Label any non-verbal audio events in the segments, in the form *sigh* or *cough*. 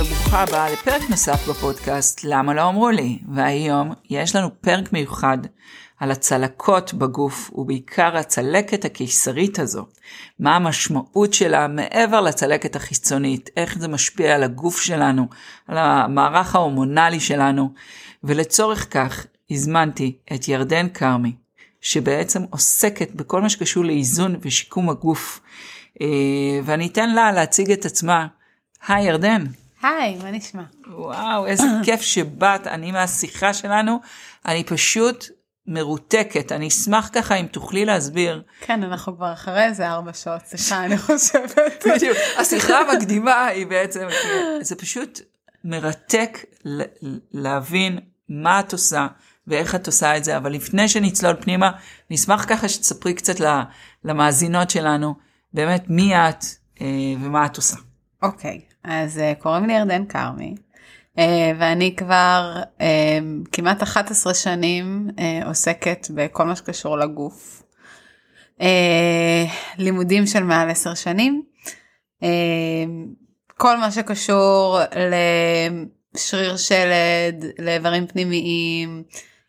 וברוכה הבאה לפרק נוסף בפודקאסט למה לא אמרו לי והיום יש לנו פרק מיוחד על הצלקות בגוף ובעיקר הצלקת הקיסרית הזו. מה המשמעות שלה מעבר לצלקת החיצונית, איך זה משפיע על הגוף שלנו, על המערך ההורמונלי שלנו ולצורך כך הזמנתי את ירדן כרמי שבעצם עוסקת בכל מה שקשור לאיזון ושיקום הגוף. אה, ואני אתן לה להציג את עצמה. היי ירדן. היי, מה נשמע? וואו, איזה *clears throat* כיף שבאת, אני מהשיחה שלנו, אני פשוט מרותקת, אני אשמח ככה אם תוכלי להסביר. כן, אנחנו כבר אחרי איזה ארבע שעות שיחה, אני חושבת. *laughs* בדיוק, השיחה המקדימה היא בעצם, זה פשוט מרתק להבין מה את עושה ואיך את עושה את זה, אבל לפני שנצלול פנימה, נשמח ככה שתספרי קצת למאזינות שלנו, באמת מי את אה, ומה את עושה. אוקיי, okay, אז uh, קוראים לי ירדן כרמי, uh, ואני כבר uh, כמעט 11 שנים uh, עוסקת בכל מה שקשור לגוף. Uh, לימודים של מעל 10 שנים. Uh, כל מה שקשור לשריר שלד, לאיברים פנימיים,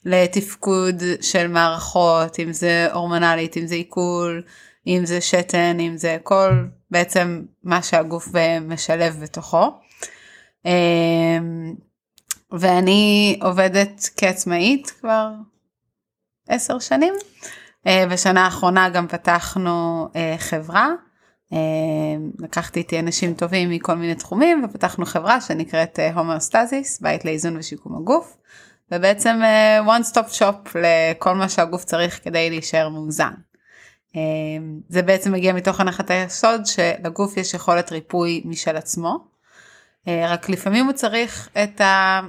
לתפקוד של מערכות, אם זה הורמונלית, אם זה עיכול, אם זה שתן, אם זה כל בעצם מה שהגוף משלב בתוכו. אמ, ואני עובדת כעצמאית כבר עשר שנים. אה, בשנה האחרונה גם פתחנו אה, חברה. אמ, לקחתי איתי אנשים טובים מכל מיני תחומים ופתחנו חברה שנקראת הומואסטזיס, בית לאיזון ושיקום הגוף. ובעצם אה, one stop shop לכל מה שהגוף צריך כדי להישאר מאוזן. אמ, זה בעצם מגיע מתוך הנחת היסוד שלגוף יש יכולת ריפוי משל עצמו, אה, רק לפעמים הוא צריך את ה...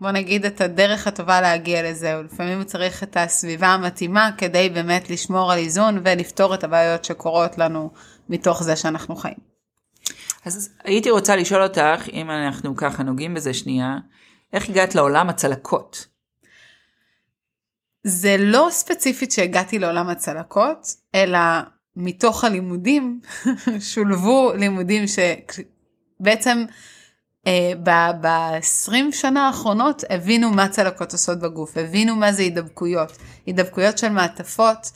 בוא נגיד את הדרך הטובה להגיע לזה, ולפעמים הוא צריך את הסביבה המתאימה כדי באמת לשמור על איזון ולפתור את הבעיות שקורות לנו מתוך זה שאנחנו חיים. אז הייתי רוצה לשאול אותך, אם אנחנו ככה נוגעים בזה שנייה, איך הגעת לעולם הצלקות? זה לא ספציפית שהגעתי לעולם הצלקות, אלא מתוך הלימודים *laughs* שולבו לימודים שבעצם אה, ב-20 שנה האחרונות הבינו מה צלקות עושות בגוף, הבינו מה זה הידבקויות, הידבקויות של מעטפות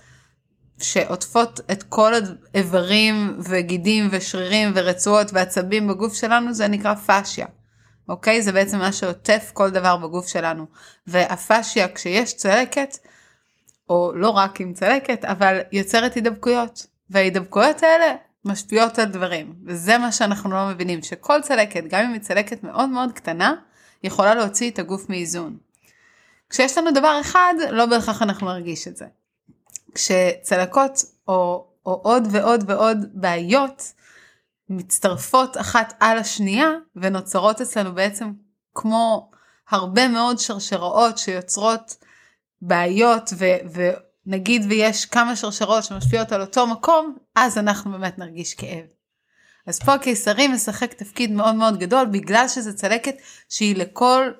שעוטפות את כל האיברים וגידים ושרירים ורצועות ועצבים בגוף שלנו, זה נקרא פאשיה. אוקיי? זה בעצם מה שעוטף כל דבר בגוף שלנו. והפאשיה, כשיש צלקת, או לא רק עם צלקת, אבל יוצרת הידבקויות. וההידבקויות האלה משפיעות על דברים. וזה מה שאנחנו לא מבינים, שכל צלקת, גם אם היא צלקת מאוד מאוד קטנה, יכולה להוציא את הגוף מאיזון. כשיש לנו דבר אחד, לא בהכרח אנחנו נרגיש את זה. כשצלקות או, או עוד ועוד ועוד בעיות מצטרפות אחת על השנייה ונוצרות אצלנו בעצם כמו הרבה מאוד שרשראות שיוצרות בעיות ו- ונגיד ויש כמה שרשרות שמשפיעות על אותו מקום, אז אנחנו באמת נרגיש כאב. אז פה הקיסרי משחק תפקיד מאוד מאוד גדול בגלל שזה צלקת שהיא לכל,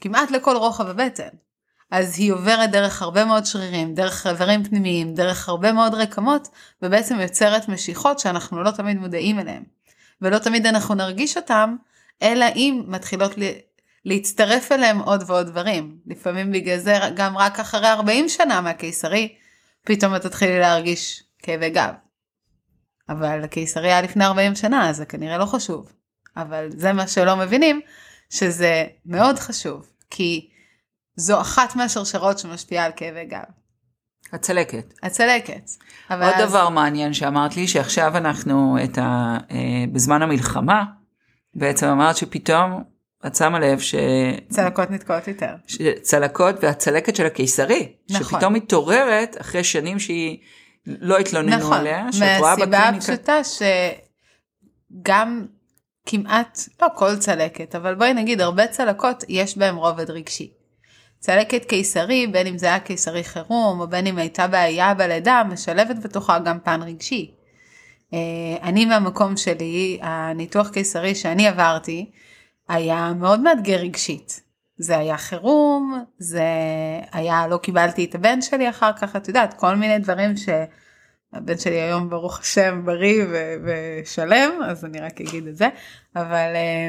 כמעט לכל רוחב הבטן. אז היא עוברת דרך הרבה מאוד שרירים, דרך איברים פנימיים, דרך הרבה מאוד רקמות, ובעצם יוצרת משיכות שאנחנו לא תמיד מודעים אליהן. ולא תמיד אנחנו נרגיש אותם, אלא אם מתחילות להצטרף אליהם עוד ועוד דברים. לפעמים בגלל זה גם רק אחרי 40 שנה מהקיסרי, פתאום את תתחילי להרגיש כאבי גב. אבל הקיסרי היה לפני 40 שנה, אז זה כנראה לא חשוב. אבל זה מה שלא מבינים, שזה מאוד חשוב, כי זו אחת מהשרשרות שמשפיעה על כאבי גב. הצלקת. הצלקת. עוד אז... דבר מעניין שאמרת לי, שעכשיו אנחנו את ה... אה, בזמן המלחמה, בעצם אמרת שפתאום את שמה לב ש... צלקות נתקעות יותר. צלקות והצלקת של הקיסרי, נכון. שפתאום מתעוררת אחרי שנים שהיא לא התלוננו נכון. עליה, שאת רואה בקליניקה. מהסיבה הפשוטה שגם כמעט, לא כל צלקת, אבל בואי נגיד הרבה צלקות יש בהם רובד רגשי. צלקת קיסרי, בין אם זה היה קיסרי חירום, או בין אם הייתה בעיה בלידה, משלבת בתוכה גם פן רגשי. אה, אני מהמקום שלי, הניתוח קיסרי שאני עברתי, היה מאוד מאתגר רגשית. זה היה חירום, זה היה, לא קיבלתי את הבן שלי אחר כך, את יודעת, כל מיני דברים הבן שלי היום ברוך השם בריא ו- ושלם אז אני רק אגיד את זה אבל אה,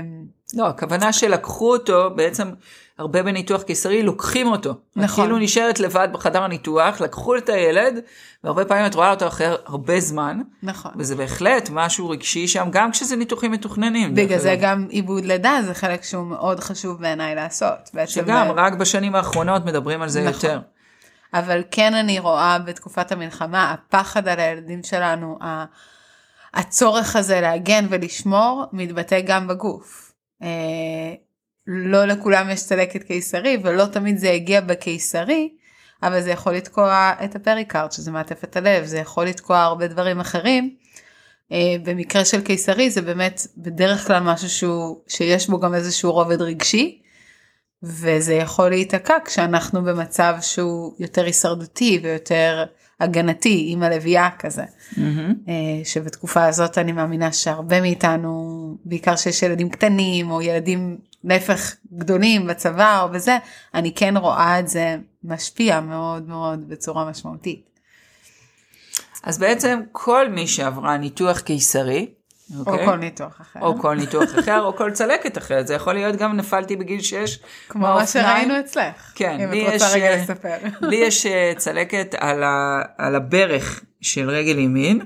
לא, הכוונה שלקחו אותו, בעצם הרבה בניתוח קיסרי לוקחים אותו. נכון. כאילו נשארת לבד בחדר הניתוח, לקחו את הילד, והרבה פעמים את רואה אותו אחרי הרבה זמן, נכון. וזה בהחלט משהו רגשי שם, גם כשזה ניתוחים מתוכננים. בגלל זה. גם עיבוד לידה זה חלק שהוא מאוד חשוב בעיניי לעשות. שגם, ב- רק בשנים האחרונות מדברים על זה נכון. יותר. אבל כן אני רואה בתקופת המלחמה הפחד על הילדים שלנו, הצורך הזה להגן ולשמור מתבטא גם בגוף. לא לכולם יש צלקת קיסרי ולא תמיד זה יגיע בקיסרי, אבל זה יכול לתקוע את הפריקרד שזה מעטפת הלב, זה יכול לתקוע הרבה דברים אחרים. אה, במקרה של קיסרי זה באמת בדרך כלל משהו שהוא, שיש בו גם איזשהו רובד רגשי. וזה יכול להיתקע כשאנחנו במצב שהוא יותר הישרדותי ויותר הגנתי עם הלוויה כזה. אה, שבתקופה הזאת אני מאמינה שהרבה מאיתנו, בעיקר שיש ילדים קטנים או ילדים להפך גדולים בצבא או בזה, אני כן רואה את זה משפיע מאוד מאוד בצורה משמעותית. אז בעצם כל מי שעברה ניתוח קיסרי, או אוקיי? כל ניתוח אחר. או כל ניתוח אחר, או כל צלקת אחרת, זה יכול להיות גם נפלתי בגיל 6. כמו מה שראינו אצלך. כן, אם את רוצה יש, רגע אה, לספר. לי יש אה, צלקת על, ה, על הברך של רגל ימין,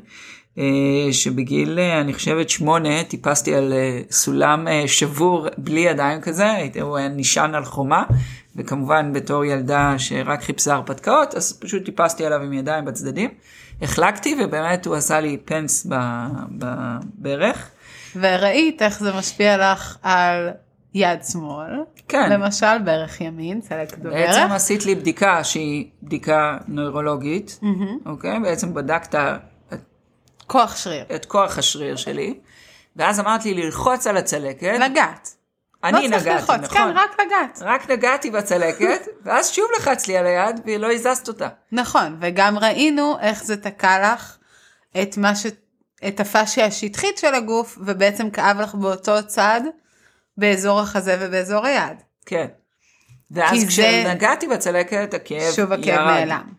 שבגיל, אה, אני חושבת, שמונה, טיפסתי על אה, סולם אה, שבור בלי ידיים כזה, הוא היה נשען על חומה, וכמובן בתור ילדה שרק חיפשה הרפתקאות, אז פשוט טיפסתי עליו עם ידיים בצדדים. החלקתי, ובאמת הוא עשה לי פנס בברך. וראית איך זה משפיע לך על יד שמאל. כן. למשל ברך ימין, בעצם בברך. עשית לי בדיקה שהיא בדיקה נוירולוגית, אוקיי? בעצם בדקת כוח שריר. את כוח השריר שלי, ואז אמרת לי ללחוץ על הצלקת, לגעת. אני לא נגעתי, ללחוץ, נכון? כן, רק לגעת. רק נגעתי בצלקת, *laughs* ואז שוב לחץ לי על היד ולא הזזת אותה. נכון, וגם ראינו איך זה תקע לך את מה ש... את הפאשיה השטחית של הגוף, ובעצם כאב לך באותו צד, באזור החזה ובאזור היד. כן. ואז כי זה- כשנגעתי בצלקת, הכאב שוב הכאב ירד. נעלם.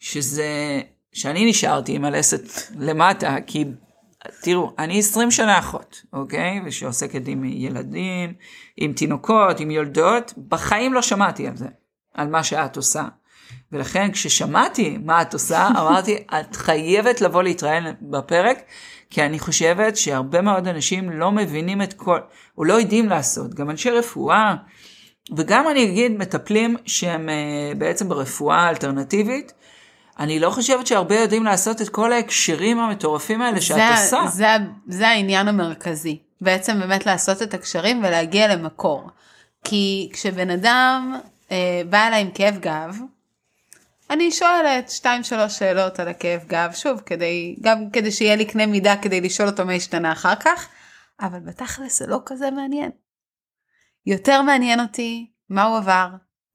שזה, שאני נשארתי עם הלסת למטה, כי תראו, אני 20 שנה אחות, אוקיי? ושעוסקת עם ילדים, עם תינוקות, עם יולדות, בחיים לא שמעתי על זה, על מה שאת עושה. ולכן כששמעתי מה את עושה, *laughs* אמרתי, את חייבת לבוא להתראיין בפרק, כי אני חושבת שהרבה מאוד אנשים לא מבינים את כל, או לא יודעים לעשות, גם אנשי רפואה, וגם אני אגיד מטפלים שהם אה, בעצם ברפואה האלטרנטיבית, אני לא חושבת שהרבה יודעים לעשות את כל ההקשרים המטורפים האלה שאת זה, עושה. זה, זה העניין המרכזי. בעצם באמת לעשות את הקשרים ולהגיע למקור. כי כשבן אדם אה, בא אליי עם כאב גב, אני שואלת שתיים שלוש שאלות על הכאב גב, שוב, כדי, גם כדי שיהיה לי קנה מידה כדי לשאול אותו מה השתנה אחר כך, אבל בתכלס זה לא כזה מעניין. יותר מעניין אותי מה הוא עבר,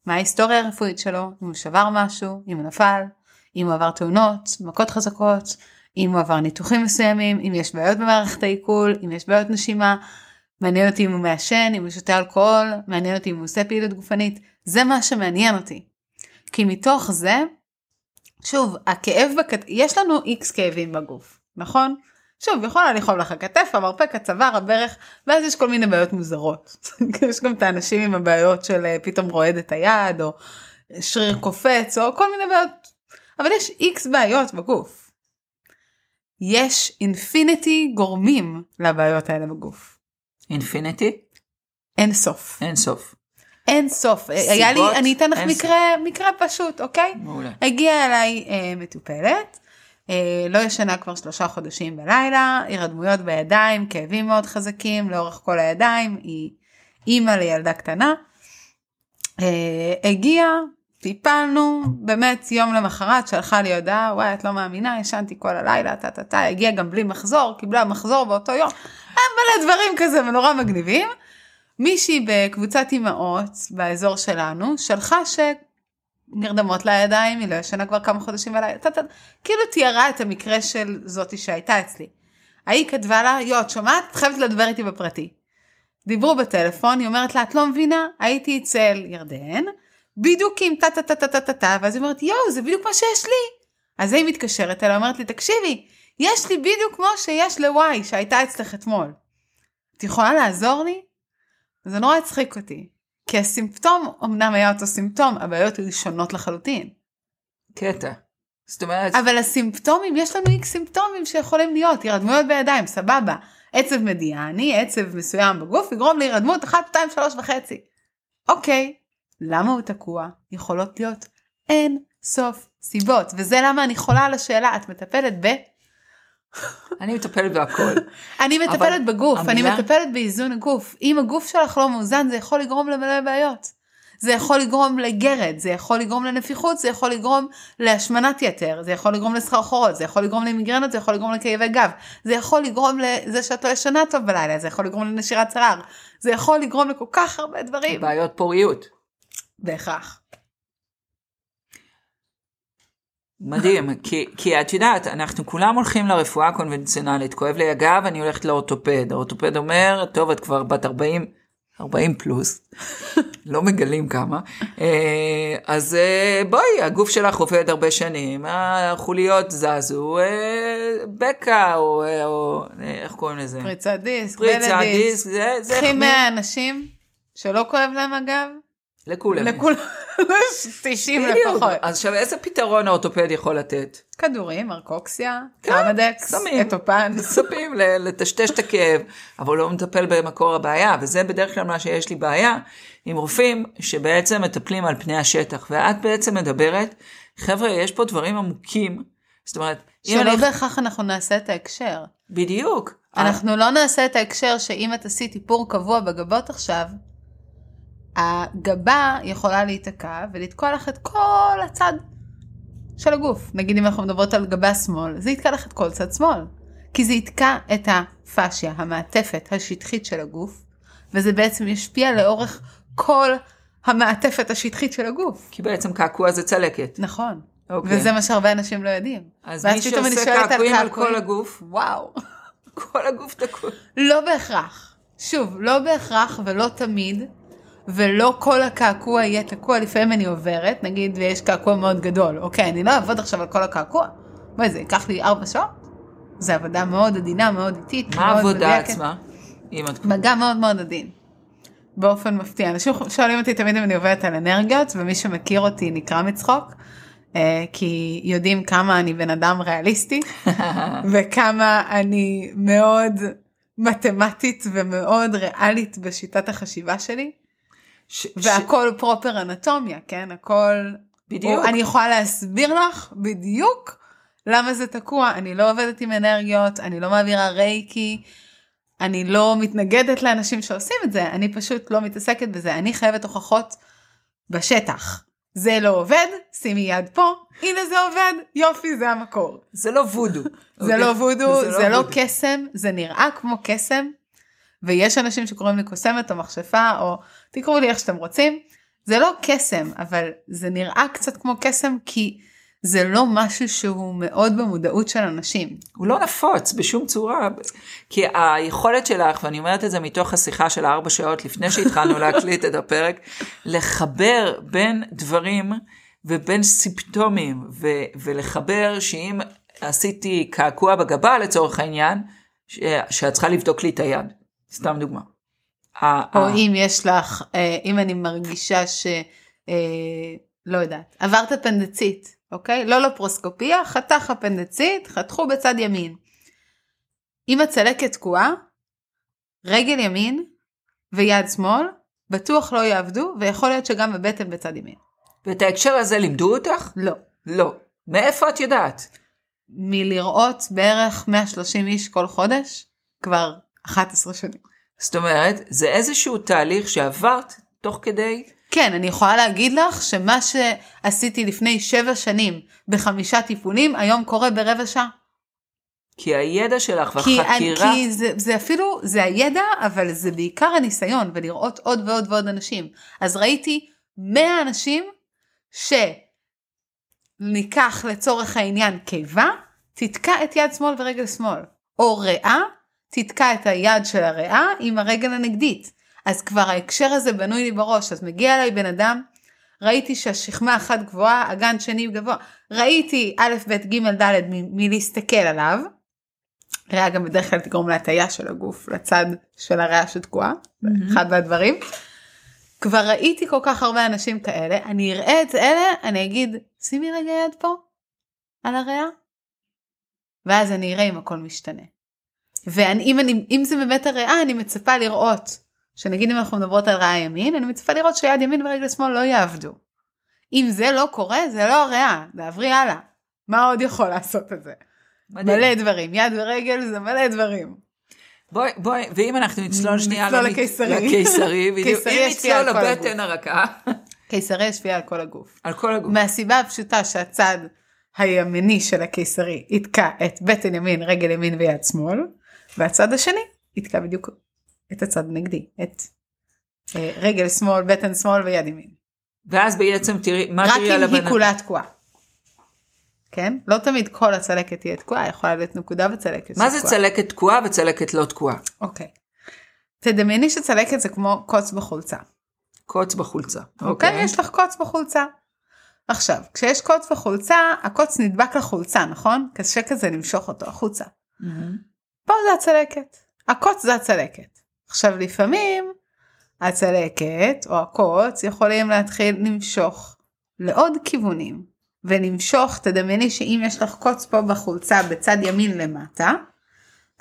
מה ההיסטוריה הרפואית שלו, אם הוא שבר משהו, אם הוא נפל, אם הוא עבר תאונות, מכות חזקות, אם הוא עבר ניתוחים מסוימים, אם יש בעיות במערכת העיכול, אם יש בעיות נשימה, מעניין אותי אם הוא מעשן, אם הוא שותה אלכוהול, מעניין אותי אם הוא עושה פעילות גופנית, זה מה שמעניין אותי. כי מתוך זה, שוב, הכאב בכתף, יש לנו איקס כאבים בגוף, נכון? שוב, יכולה לכאוב לך הכתף, המרפק, הצוואר, הברך, ואז יש כל מיני בעיות מוזרות. *laughs* יש גם את האנשים עם הבעיות של אה, פתאום רועד את היד, או שריר קופץ, או כל מיני בעיות. אבל יש איקס בעיות בגוף. יש אינפיניטי גורמים לבעיות האלה בגוף. אינפיניטי? אין סוף. אין סוף. אין סוף. היה לי, אני אתן לך מקרה, מקרה פשוט, אוקיי? מעולה. הגיעה אליי אה, מטופלת, אה, לא ישנה כבר שלושה חודשים בלילה, הירדמויות בידיים, כאבים מאוד חזקים לאורך כל הידיים, היא אימא לילדה קטנה. אה, הגיעה, טיפלנו, באמת יום למחרת שלחה לי הודעה, וואי את לא מאמינה, ישנתי כל הלילה, טה טה טה, הגיעה גם בלי מחזור, קיבלה מחזור באותו יום, מלא דברים כזה ונורא מגניבים. מישהי בקבוצת אימהות באזור שלנו שלחה שנרדמות לה ידיים, היא לא ישנה כבר כמה חודשים בלילה, טה, טה, כאילו תיארה את המקרה של זאתי שהייתה אצלי. ההיא כתבה לה, יו, את שומעת? את חייבת לדבר איתי בפרטי. דיברו בטלפון, היא אומרת לה, את לא מבינה? הייתי אצל ירדן, בדיוק עם טה טה טה טה טה טה טה, ואז היא אומרת, יואו, זה בדיוק מה שיש לי. אז היא מתקשרת אליי, אומרת לי, תקשיבי, יש לי בדיוק כמו שיש לוואי שהייתה אצלך אתמול. את יכולה לעזור לי? זה נורא הצחיק אותי, כי הסימפטום אמנם היה אותו סימפטום, הבעיות היו שונות לחלוטין. קטע. זאת אומרת, אבל הסימפטומים, יש לנו איקס סימפטומים שיכולים להיות, הירדמויות בידיים, סבבה. עצב מדיאני, עצב מסוים בגוף, יגרום להירדמות 1, 2, 3 וחצי. אוקיי, למה הוא תקוע? יכולות להיות אין סוף סיבות, וזה למה אני חולה על השאלה, את מטפלת ב... אני מטפלת בהכל. אני מטפלת בגוף, אני המילה- מטפלת באיזון הגוף. אם הגוף שלך לא מאוזן, זה יכול לגרום למלא בעיות. זה יכול לגרום לגרד, זה יכול לגרום לנפיחות, זה יכול לגרום להשמנת יתר, זה יכול לגרום לסחרחורות, זה יכול לגרום למיגרנות, זה יכול לגרום לכאבי גב, זה יכול לגרום לזה שאת לא ישנה טוב בלילה, זה יכול לגרום לנשירת צרר, זה יכול לגרום לכל כך הרבה דברים. בעיות פוריות. בהכרח. מדהים, כי, כי את יודעת, אנחנו כולם הולכים לרפואה הקונבנציונלית, כואב לי הגב, אני הולכת לאורתופד. האורתופד אומר, טוב, את כבר בת 40, 40 פלוס, *laughs* לא מגלים כמה, אה, אז אה, בואי, הגוף שלך עובד הרבה שנים, החוליות זזו, אה, בקע, או, או איך קוראים לזה? פריצת דיסק, דיסק. דיסק, זה, זה, קחי 100 אנשים שלא כואב להם הגב, לכולם. לכולם, *laughs* 90 בדיוק. לפחות. אז עכשיו איזה פתרון האורתופד יכול לתת? כדורים, ארקוקסיה, כן, קרמדקס. מצפים *laughs* ל- לטשטש את הכאב, אבל לא מטפל במקור הבעיה, וזה בדרך כלל מה שיש לי בעיה עם רופאים שבעצם מטפלים על פני השטח, ואת בעצם מדברת, חבר'ה, יש פה דברים עמוקים, זאת אומרת, אם שלא אני... בהכרח אנחנו נעשה את ההקשר. בדיוק. אנחנו לא נעשה את ההקשר שאם את עשית איפור קבוע בגבות עכשיו, הגבה יכולה להיתקע ולתקוע לך את כל הצד של הגוף. נגיד אם אנחנו מדברות על גבה שמאל, זה יתקע לך את כל צד שמאל. כי זה יתקע את הפאשיה, המעטפת השטחית של הגוף, וזה בעצם ישפיע לאורך כל המעטפת השטחית של הגוף. כי בעצם קעקוע זה צלקת. נכון. אוקיי. וזה מה שהרבה אנשים לא יודעים. אז מי שעושה שואלת על קעקועים על קעקועים. כל הגוף, וואו. *laughs* כל הגוף תקוע. לא בהכרח. שוב, לא בהכרח ולא תמיד, ולא כל הקעקוע יהיה תקוע, לפעמים אני עוברת, נגיד ויש קעקוע מאוד גדול, אוקיי, אני לא אעבוד עכשיו על כל הקעקוע. בואי, זה ייקח לי ארבע שעות? זו עבודה מאוד עדינה, מאוד איטית, מה העבודה. עצמה? מגע מאוד מאוד עדין. באופן מפתיע. אנשים שואלים אותי תמיד אם אני עובדת על אנרגיות, ומי שמכיר אותי נקרע מצחוק, אה, כי יודעים כמה אני בן אדם ריאליסטי, *laughs* וכמה אני מאוד מתמטית ומאוד ריאלית בשיטת החשיבה שלי, ש- ש- והכל פרופר אנטומיה, כן? הכל... בדיוק. אני יכולה להסביר לך בדיוק למה זה תקוע. אני לא עובדת עם אנרגיות, אני לא מעבירה רייקי, אני לא מתנגדת לאנשים שעושים את זה, אני פשוט לא מתעסקת בזה. אני חייבת הוכחות בשטח. זה לא עובד, שימי יד פה, הנה זה עובד, יופי, זה המקור. זה לא וודו. *laughs* זה אוקיי? לא וודו, זה לא וודו. קסם, זה נראה כמו קסם, ויש אנשים שקוראים לי קוסמת או מכשפה, או תקראו לי איך שאתם רוצים. זה לא קסם, אבל זה נראה קצת כמו קסם, כי זה לא משהו שהוא מאוד במודעות של אנשים. הוא לא נפוץ בשום צורה, כי היכולת שלך, ואני אומרת את זה מתוך השיחה של הארבע שעות לפני שהתחלנו *laughs* להקליט את הפרק, לחבר בין דברים ובין סימפטומים, ו- ולחבר שאם עשיתי קעקוע בגבה לצורך העניין, ש- שאת צריכה לבדוק לי את היד, סתם דוגמה. או אם יש לך, אה, אם אני מרגישה ש... אה, לא יודעת, עברת אפנדצית, אוקיי? לא לפרוסקופיה, חתך אפנדצית, חתכו בצד ימין. אם הצלקת תקועה, רגל ימין ויד שמאל בטוח לא יעבדו, ויכול להיות שגם בבטן בצד ימין. ואת ההקשר הזה לימדו אותך? לא. לא. מאיפה את יודעת? מלראות בערך 130 איש כל חודש, כבר 11 שנים. זאת אומרת, זה איזשהו תהליך שעברת תוך כדי כן, אני יכולה להגיד לך שמה שעשיתי לפני שבע שנים בחמישה טיפולים, היום קורה ברבע שעה. כי הידע שלך כי, והחקירה, כי זה, זה אפילו, זה הידע, אבל זה בעיקר הניסיון, ולראות עוד ועוד ועוד אנשים. אז ראיתי 100 אנשים שניקח לצורך העניין קיבה, תתקע את יד שמאל ורגל שמאל. או ריאה, תתקע את היד של הריאה עם הרגל הנגדית. אז כבר ההקשר הזה בנוי לי בראש, אז מגיע אליי בן אדם, ראיתי שהשכמה אחת גבוהה, אגן שני גבוה, ראיתי א', ב', ג', ד' מלהסתכל עליו. ריאה גם בדרך כלל תגרום להטייה של הגוף לצד של הריאה שתקועה, מהמם. אחד מהדברים. כבר ראיתי כל כך הרבה אנשים כאלה, אני אראה את אלה, אני אגיד, שימי רגע יד פה, על הריאה, ואז אני אראה אם הכל משתנה. ואם אני, אם זה באמת הריאה, אני מצפה לראות, שנגיד אם אנחנו מדברות על ריאה ימין, אני מצפה לראות שיד ימין ורגל שמאל לא יעבדו. אם זה לא קורה, זה לא הריאה, תעברי הלאה. מה עוד יכול לעשות את זה? מדהים. מלא דברים, יד ורגל זה מלא דברים. בואי, בואי, ואם אנחנו נצלול שנייה נצלול לקיסרי. לקיסרי, בדיוק. אם נצלול לבטן הרכה, קיסרי ישפיע על כל הגוף. על כל הגוף. מהסיבה הפשוטה שהצד הימני של הקיסרי יתקע את בטן ימין, רגל ימין ויד שמאל, והצד השני יתקע בדיוק את הצד הנגדי, את אה, רגל שמאל, בטן שמאל ויד ימין. ואז בעצם תראי, מה רק תראי על אם היא כולה תקועה. כן? לא תמיד כל הצלקת תהיה תקועה, יכולה להיות נקודה בצלקת. מה זה. צלקת תקועה וצלקת לא תקועה? אוקיי. תדמייני שצלקת זה כמו קוץ בחולצה. קוץ בחולצה. אוקיי? יש לך קוץ בחולצה. עכשיו, כשיש קוץ בחולצה, הקוץ נדבק לחולצה, נכון? קשה כזה למשוך אותו החוצה. מהמם. פה זה הצלקת. הקוץ זה הצלקת. עכשיו, לפעמים הצלקת או הקוץ יכולים להתחיל למשוך לעוד כיוונים. ולמשוך, תדמייני שאם יש לך קוץ פה בחולצה בצד ימין למטה,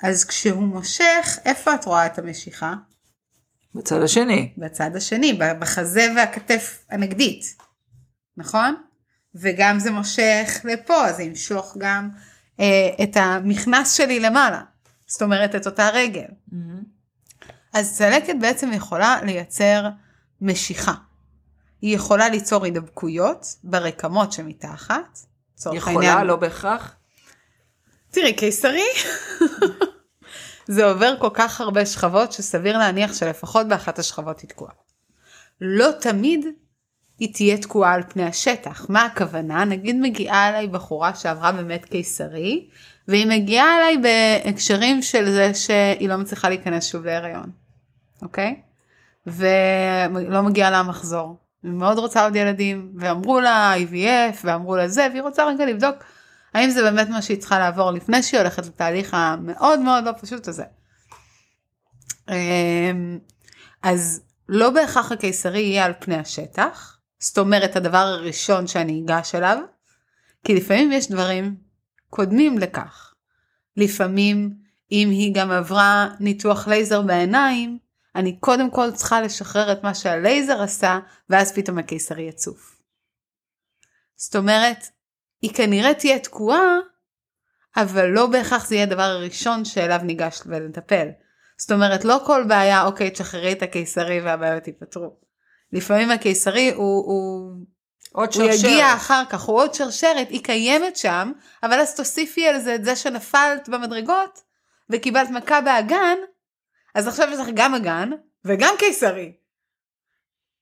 אז כשהוא מושך, איפה את רואה את המשיכה? בצד השני. בצד השני, בחזה והכתף הנגדית, נכון? וגם זה מושך לפה, זה ימשוך גם אה, את המכנס שלי למעלה, זאת אומרת את אותה רגל. מהמם. אז צלקת בעצם יכולה לייצר משיכה. היא יכולה ליצור הידבקויות ברקמות שמתחת. יכולה, העניין. לא בהכרח. תראי, קיסרי, *laughs* זה עובר כל כך הרבה שכבות שסביר להניח שלפחות באחת השכבות היא תקועה. לא תמיד היא תהיה תקועה על פני השטח. מה הכוונה? נגיד מגיעה אליי בחורה שעברה באמת קיסרי, והיא מגיעה אליי בהקשרים של זה שהיא לא מצליחה להיכנס שוב להיריון, אוקיי? ולא מגיעה לה מחזור. היא מאוד רוצה עוד ילדים, ואמרו לה IVF, ואמרו לה זה, והיא רוצה רגע לבדוק האם זה באמת מה שהיא צריכה לעבור לפני שהיא הולכת לתהליך המאוד מאוד לא פשוט הזה. אמ, אז לא בהכרח הקיסרי יהיה על פני השטח, זאת אומרת הדבר הראשון שאני אגש אליו, כי לפעמים יש דברים קודמים לכך. לפעמים אם היא גם עברה ניתוח לייזר בעיניים, אני קודם כל צריכה לשחרר את מה שהלייזר עשה, ואז פתאום הקיסרי יצוף. זאת אומרת, היא כנראה תהיה תקועה, אבל לא בהכרח זה יהיה הדבר הראשון שאליו ניגש ולטפל. זאת אומרת, לא כל בעיה, אוקיי, תשחררי את הקיסרי והבעיות ייפתרו. לפעמים הקיסרי הוא, הוא, עוד הוא שרשרת. יגיע אחר כך, הוא עוד שרשרת, היא קיימת שם, אבל אז תוסיפי על זה את זה שנפלת במדרגות וקיבלת מכה באגן, אז עכשיו יש לך גם אגן וגם קיסרי.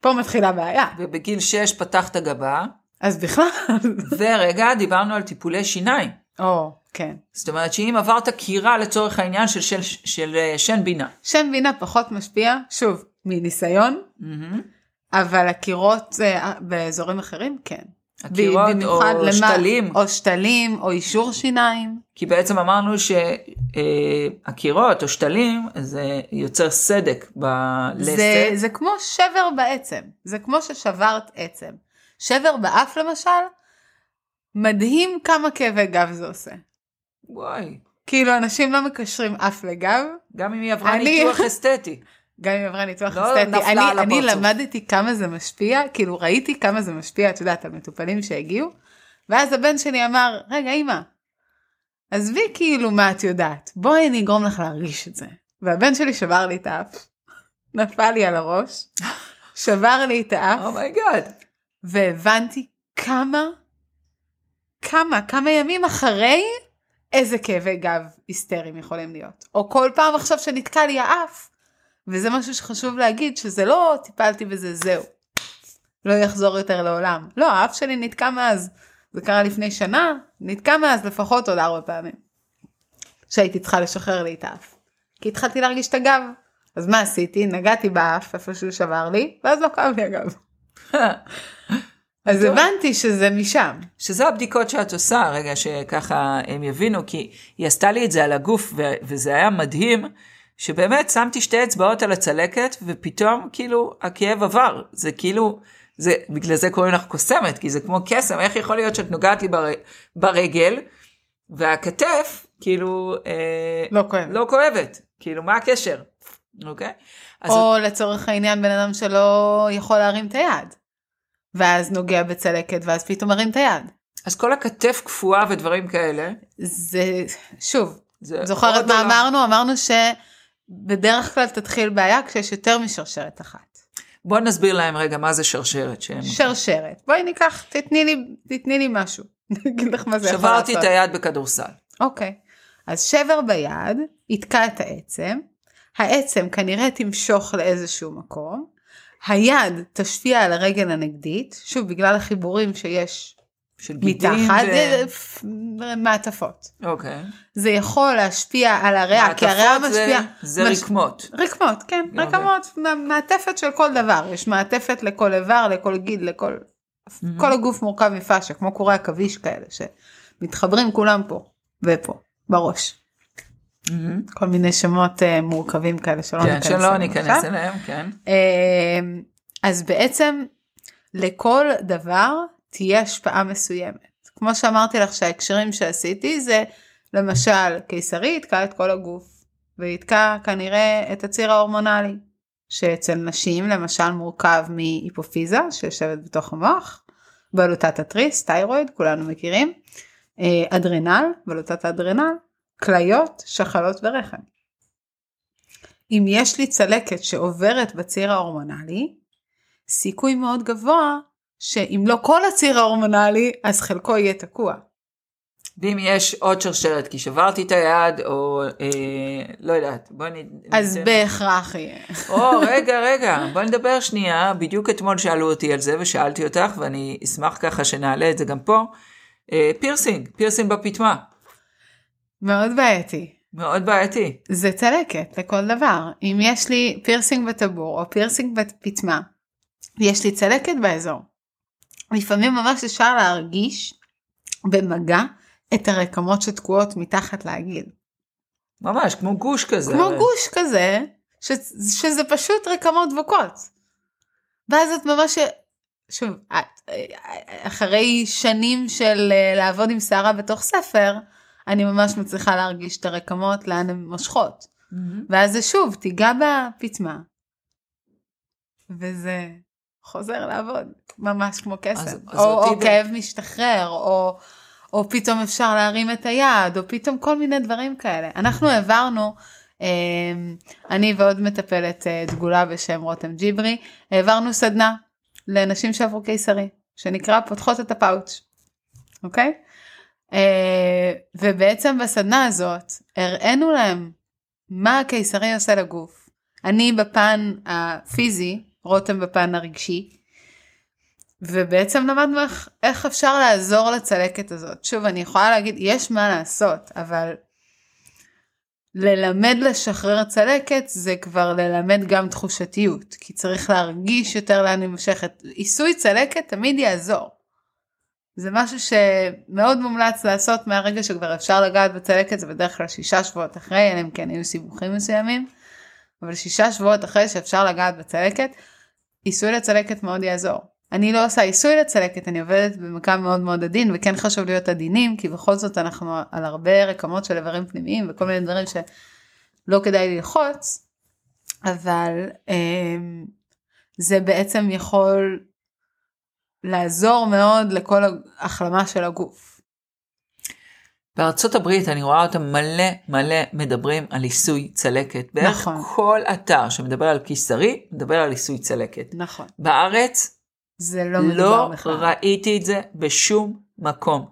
פה מתחילה בעיה. ובגיל 6 פתחת גבה, אז בכלל, ורגע, דיברנו על טיפולי שיניים. או, כן. זאת אומרת שאם עברת קירה לצורך העניין של, של, של, של אה, שן בינה. שם בינה פחות משפיע, שוב, מניסיון, מהמם. אבל הקירות אה, באזורים אחרים, כן. הקירות או למה- שתלים. או שתלים, או אישור שיניים. כי בעצם אמרנו שהקירות או שתלים זה יוצר סדק בלסת. זה, זה כמו שבר בעצם, זה כמו ששברת עצם. שבר באף למשל, מדהים כמה כאבי גב זה עושה. וואי, כאילו אנשים לא מקשרים אף לגב, גם אם היא עברה אני- ניתוח אסתטי. גם אם עברה ניתוח לא אסתטי. אני, אני. למדתי כמה זה משפיע, כאילו ראיתי כמה זה משפיע, את יודעת, על מטופלים שהגיעו, ואז הבן שלי אמר, רגע אמא, עזבי כאילו מה את יודעת, בואי אני אגרום לך להרגיש את זה. והבן שלי שבר לי את האף, *laughs* נפל לי על הראש, שבר לי את האף, oh my god. והבנתי כמה, כמה, כמה ימים אחרי, איזה כאבי גב היסטריים יכולים להיות. או כל פעם עכשיו שנתקע לי האף, וזה משהו שחשוב להגיד, שזה לא טיפלתי בזה, זהו. לא יחזור יותר לעולם. לא, האף שלי נתקע מאז. זה קרה לפני שנה, נתקע מאז לפחות עוד ארבע פעמים. שהייתי צריכה לשחרר לי את האף. כי התחלתי להרגיש את הגב. אז מה עשיתי? נגעתי באף, איפה שהוא שבר לי, ואז לא כאב לי הגב. *laughs* אז. הבנתי שזה משם. שזה הבדיקות שאת עושה, רגע שככה הם יבינו, כי היא עשתה לי את זה על הגוף, ו- וזה היה מדהים, שבאמת שמתי שתי אצבעות על הצלקת, ופתאום כאילו הכאב עבר. זה כאילו, זה, בגלל זה קוראים לך קוסמת, כי זה כמו קסם, איך יכול להיות שאת נוגעת לי בר, ברגל, והכתף כאילו אה, לא כואב. לא כואבת, כאילו מה הקשר, אוקיי? אז או לצורך העניין בן אדם שלא יכול להרים את היד. ואז נוגע בצלקת ואז פתאום מרים את היד. אז כל הכתף קפואה ודברים כאלה, זה, שוב, זה זוכרת מה עולם. אמרנו? אמרנו שבדרך כלל תתחיל בעיה כשיש יותר משרשרת אחת. בוא נסביר להם רגע מה זה שרשרת. שהם... שרשרת. בואי ניקח, תתני לי, תתני לי משהו. *laughs* אני אגיד לך מה זה יכול לעשות. שברתי את היד בכדורסל. אוקיי. אז שבר ביד, יתקע את העצם, העצם כנראה תמשוך לאיזשהו מקום, היד תשפיע על הרגל הנגדית, שוב בגלל החיבורים שיש של גידים מתחת, ו... מעטפות. אוקיי. זה יכול להשפיע על הריאה, כי הריאה מעטפות זה- משפיעה... זה מש- רקמות. רקמות, כן, אוקיי. רקמות, מע- מעטפת של כל דבר, יש מעטפת לכל איבר, לכל גיד, לכל... כל הגוף מורכב מפאשה, כמו קורי עכביש כאלה, שמתחברים כולם פה ופה, בראש. מהמם. כל מיני שמות uh, מורכבים כאלה שלא כן, ניכנס שלא ניכנס. אליהם, כן. אמ, אז בעצם לכל דבר תהיה השפעה מסוימת. כמו שאמרתי לך שההקשרים שעשיתי זה למשל קיסרי יתקע את כל הגוף ויתקע כנראה את הציר ההורמונלי שאצל נשים למשל מורכב מהיפופיזה שיושבת בתוך המוח, בלוטת התריס, תיירואיד, כולנו מכירים, אה, אדרנל, בלוטת האדרנל, כליות, שחלות ורחם. אם יש לי צלקת שעוברת בציר ההורמונלי, סיכוי מאוד גבוה שאם לא כל הציר ההורמונלי, אז חלקו יהיה תקוע. ואם יש עוד שרשרת, כי שברתי את היד, או אה, לא יודעת, בואי נ... אז ניתן- בהכרח יהיה. או, רגע, רגע, בואי נדבר שנייה. בדיוק אתמול שאלו אותי על זה, ושאלתי אותך, ואני אשמח ככה שנעלה את זה גם פה. אה, פירסינג, פירסינג בפטמה. מאוד בעייתי. מאוד בעייתי. זה צלקת לכל דבר. אם יש לי פירסינג בטבור או פירסינג בפטמה, יש לי צלקת באזור. לפעמים ממש אפשר להרגיש במגע את הרקמות שתקועות מתחת לעגיל. ממש, כמו גוש כזה. כמו. גוש כזה, ש, שזה פשוט רקמות דבוקות. ואז את ממש, שוב, אחרי שנים של אה, לעבוד עם שערה בתוך ספר, אני ממש מצליחה להרגיש את הרקמות לאן הן מושכות. מהמם. ואז זה שוב, תיגע בפטמה, וזה חוזר לעבוד, ממש כמו קסם. אז- אז או, או ב- כאב משתחרר, או, או פתאום אפשר להרים את היד, או פתאום כל מיני דברים כאלה. אנחנו העברנו, אה, אני ועוד מטפלת אה, דגולה בשם רותם ג'יברי, העברנו סדנה לנשים שעברו קיסרי, שנקרא פותחות את הפאוץ', אוקיי? אה, ובעצם בסדנה הזאת הראינו להם מה הקיסרי עושה לגוף. אני בפן הפיזי, רותם בפן הרגשי, ובעצם למדנו איך, איך אפשר לעזור לצלקת הזאת. שוב, אני יכולה להגיד, יש מה לעשות, אבל ללמד לשחרר צלקת זה כבר ללמד גם תחושתיות, כי צריך להרגיש יותר לאן היא מושכת. עיסוי צלקת תמיד יעזור. זה משהו שמאוד מומלץ לעשות מהרגע שכבר אפשר לגעת בצלקת, זה בדרך כלל שישה שבועות אחרי, אלא אם כן היו סיבוכים מסוימים, אבל שישה שבועות אחרי שאפשר לגעת בצלקת, עיסוי לצלקת מאוד יעזור. אני לא עושה עיסוי לצלקת, אני עובדת במקם מאוד מאוד עדין, וכן חשוב להיות עדינים, כי בכל זאת אנחנו על הרבה רקמות של איברים פנימיים וכל מיני דברים שלא כדאי ללחוץ, אבל אמ, זה בעצם יכול לעזור מאוד לכל ההחלמה של הגוף. בארצות הברית אני רואה אותם מלא מלא מדברים על עיסוי צלקת. בערך נכון. כל אתר שמדבר על קיסרי, מדבר על עיסוי צלקת. נכון. בארץ זה לא מדובר לא בכלל. ראיתי את זה בשום מקום.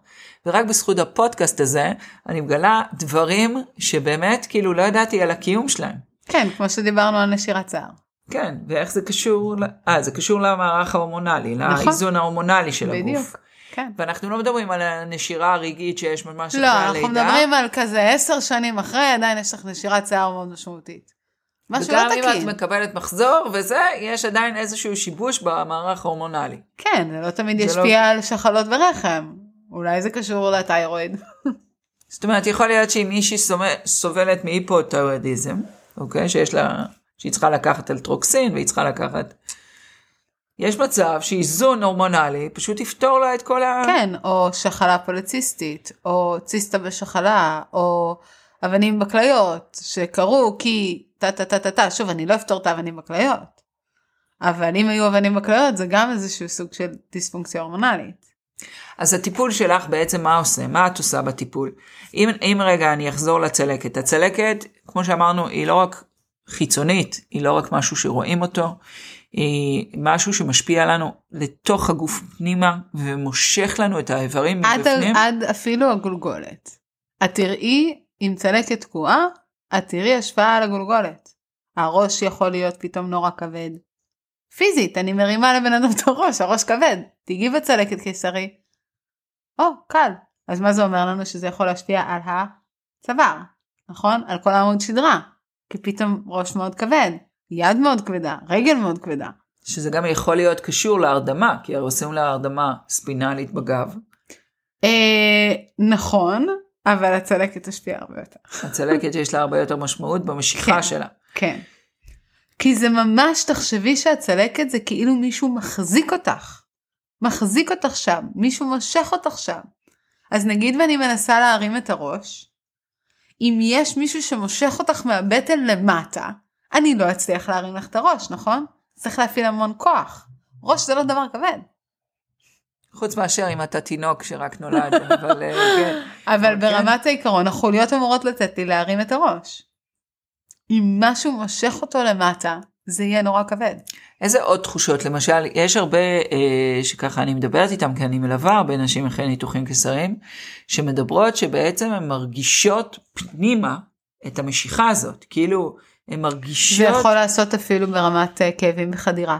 ורק בזכות הפודקאסט הזה, אני מגלה דברים שבאמת כאילו לא ידעתי על הקיום שלהם. כן, כמו שדיברנו על נשירת שיער. כן, ואיך זה קשור, אה, זה קשור למערך ההורמונלי, נכון. לאיזון ההורמונלי של הגוף. כן. ואנחנו לא מדברים על הנשירה הרגעית שיש ממש לא, אחרי אנחנו הלידה. מדברים על כזה עשר שנים אחרי, עדיין יש לך נשירת שיער מאוד משמעותית. משהו לא וגם אם את תקין. מקבלת מחזור וזה, יש עדיין איזשהו שיבוש במערך ההורמונלי. כן, זה לא תמיד זה ישפיע על שחלות ורחם. אולי זה קשור לתיירואיד. *laughs* זאת אומרת, יכול להיות שאם מישהי סובל- סובלת מהיפותיאודיזם, אוקיי, שיש לה, שהיא צריכה לקחת אלטרוקסין והיא צריכה לקחת... יש מצב שאיזון הורמונלי פשוט יפתור לה את כל ה... כן, או שחלה פוליציסטית, או ציסטה בשחלה, או אבנים בכליות, שקרו כי טה טה טה טה טה, שוב, אני לא אפתור את האבנים בכליות. אבל אם היו אבנים בכליות, זה גם איזשהו סוג של דיספונקציה הורמונלית. אז הטיפול שלך בעצם מה עושה? מה את עושה בטיפול? אם, אם רגע אני אחזור לצלקת, הצלקת, כמו שאמרנו, היא לא רק חיצונית, היא לא רק משהו שרואים אותו, משהו שמשפיע לנו לתוך הגוף פנימה ומושך לנו את האיברים עד, מבפנים. עד אפילו הגולגולת. את תראי, אם צלקת תקועה, את תראי השפעה על הגולגולת. הראש יכול להיות פתאום נורא כבד. פיזית, אני מרימה לבן אדם את הראש, הראש כבד. תיגעי בצלקת קיסרי. או, קל. אז מה זה אומר לנו שזה יכול להשפיע על הצוואר, נכון? על כל העמוד שדרה. כי פתאום ראש מאוד כבד, יד מאוד כבדה, רגל מאוד כבדה. שזה גם יכול להיות קשור להרדמה, כי הרי עושים לה הרדמה ספינלית בגב. אה, נכון, אבל הצלקת תשפיע הרבה יותר. הצלקת יש לה הרבה יותר משמעות במשיכה כן. שלה. כן. כי זה ממש, תחשבי שהצלקת זה כאילו מישהו מחזיק אותך. מחזיק אותך שם, מישהו מושך אותך שם. אז נגיד ואני מנסה להרים את הראש, אם יש מישהו שמושך אותך מהבטן למטה, אני לא אצליח להרים לך את הראש, נכון? צריך להפעיל המון כוח. ראש זה לא דבר כבד. חוץ מאשר אם אתה תינוק שרק נולד, *laughs* אבל אה, כן. אבל אבל ברמת העיקרון החוליות אמורות לתת לי להרים את הראש. אם משהו מושך אותו למטה, זה יהיה נורא כבד. איזה עוד תחושות? למשל, יש הרבה אה, שככה אני מדברת איתם, כי אני מלווה הרבה נשים אחרי ניתוחים קיסריים, שמדברות שבעצם הן מרגישות פנימה את המשיכה הזאת. כאילו, הן לא מרגישות, יכול לעשות אפילו ברמת אה, כאבים בחדירה.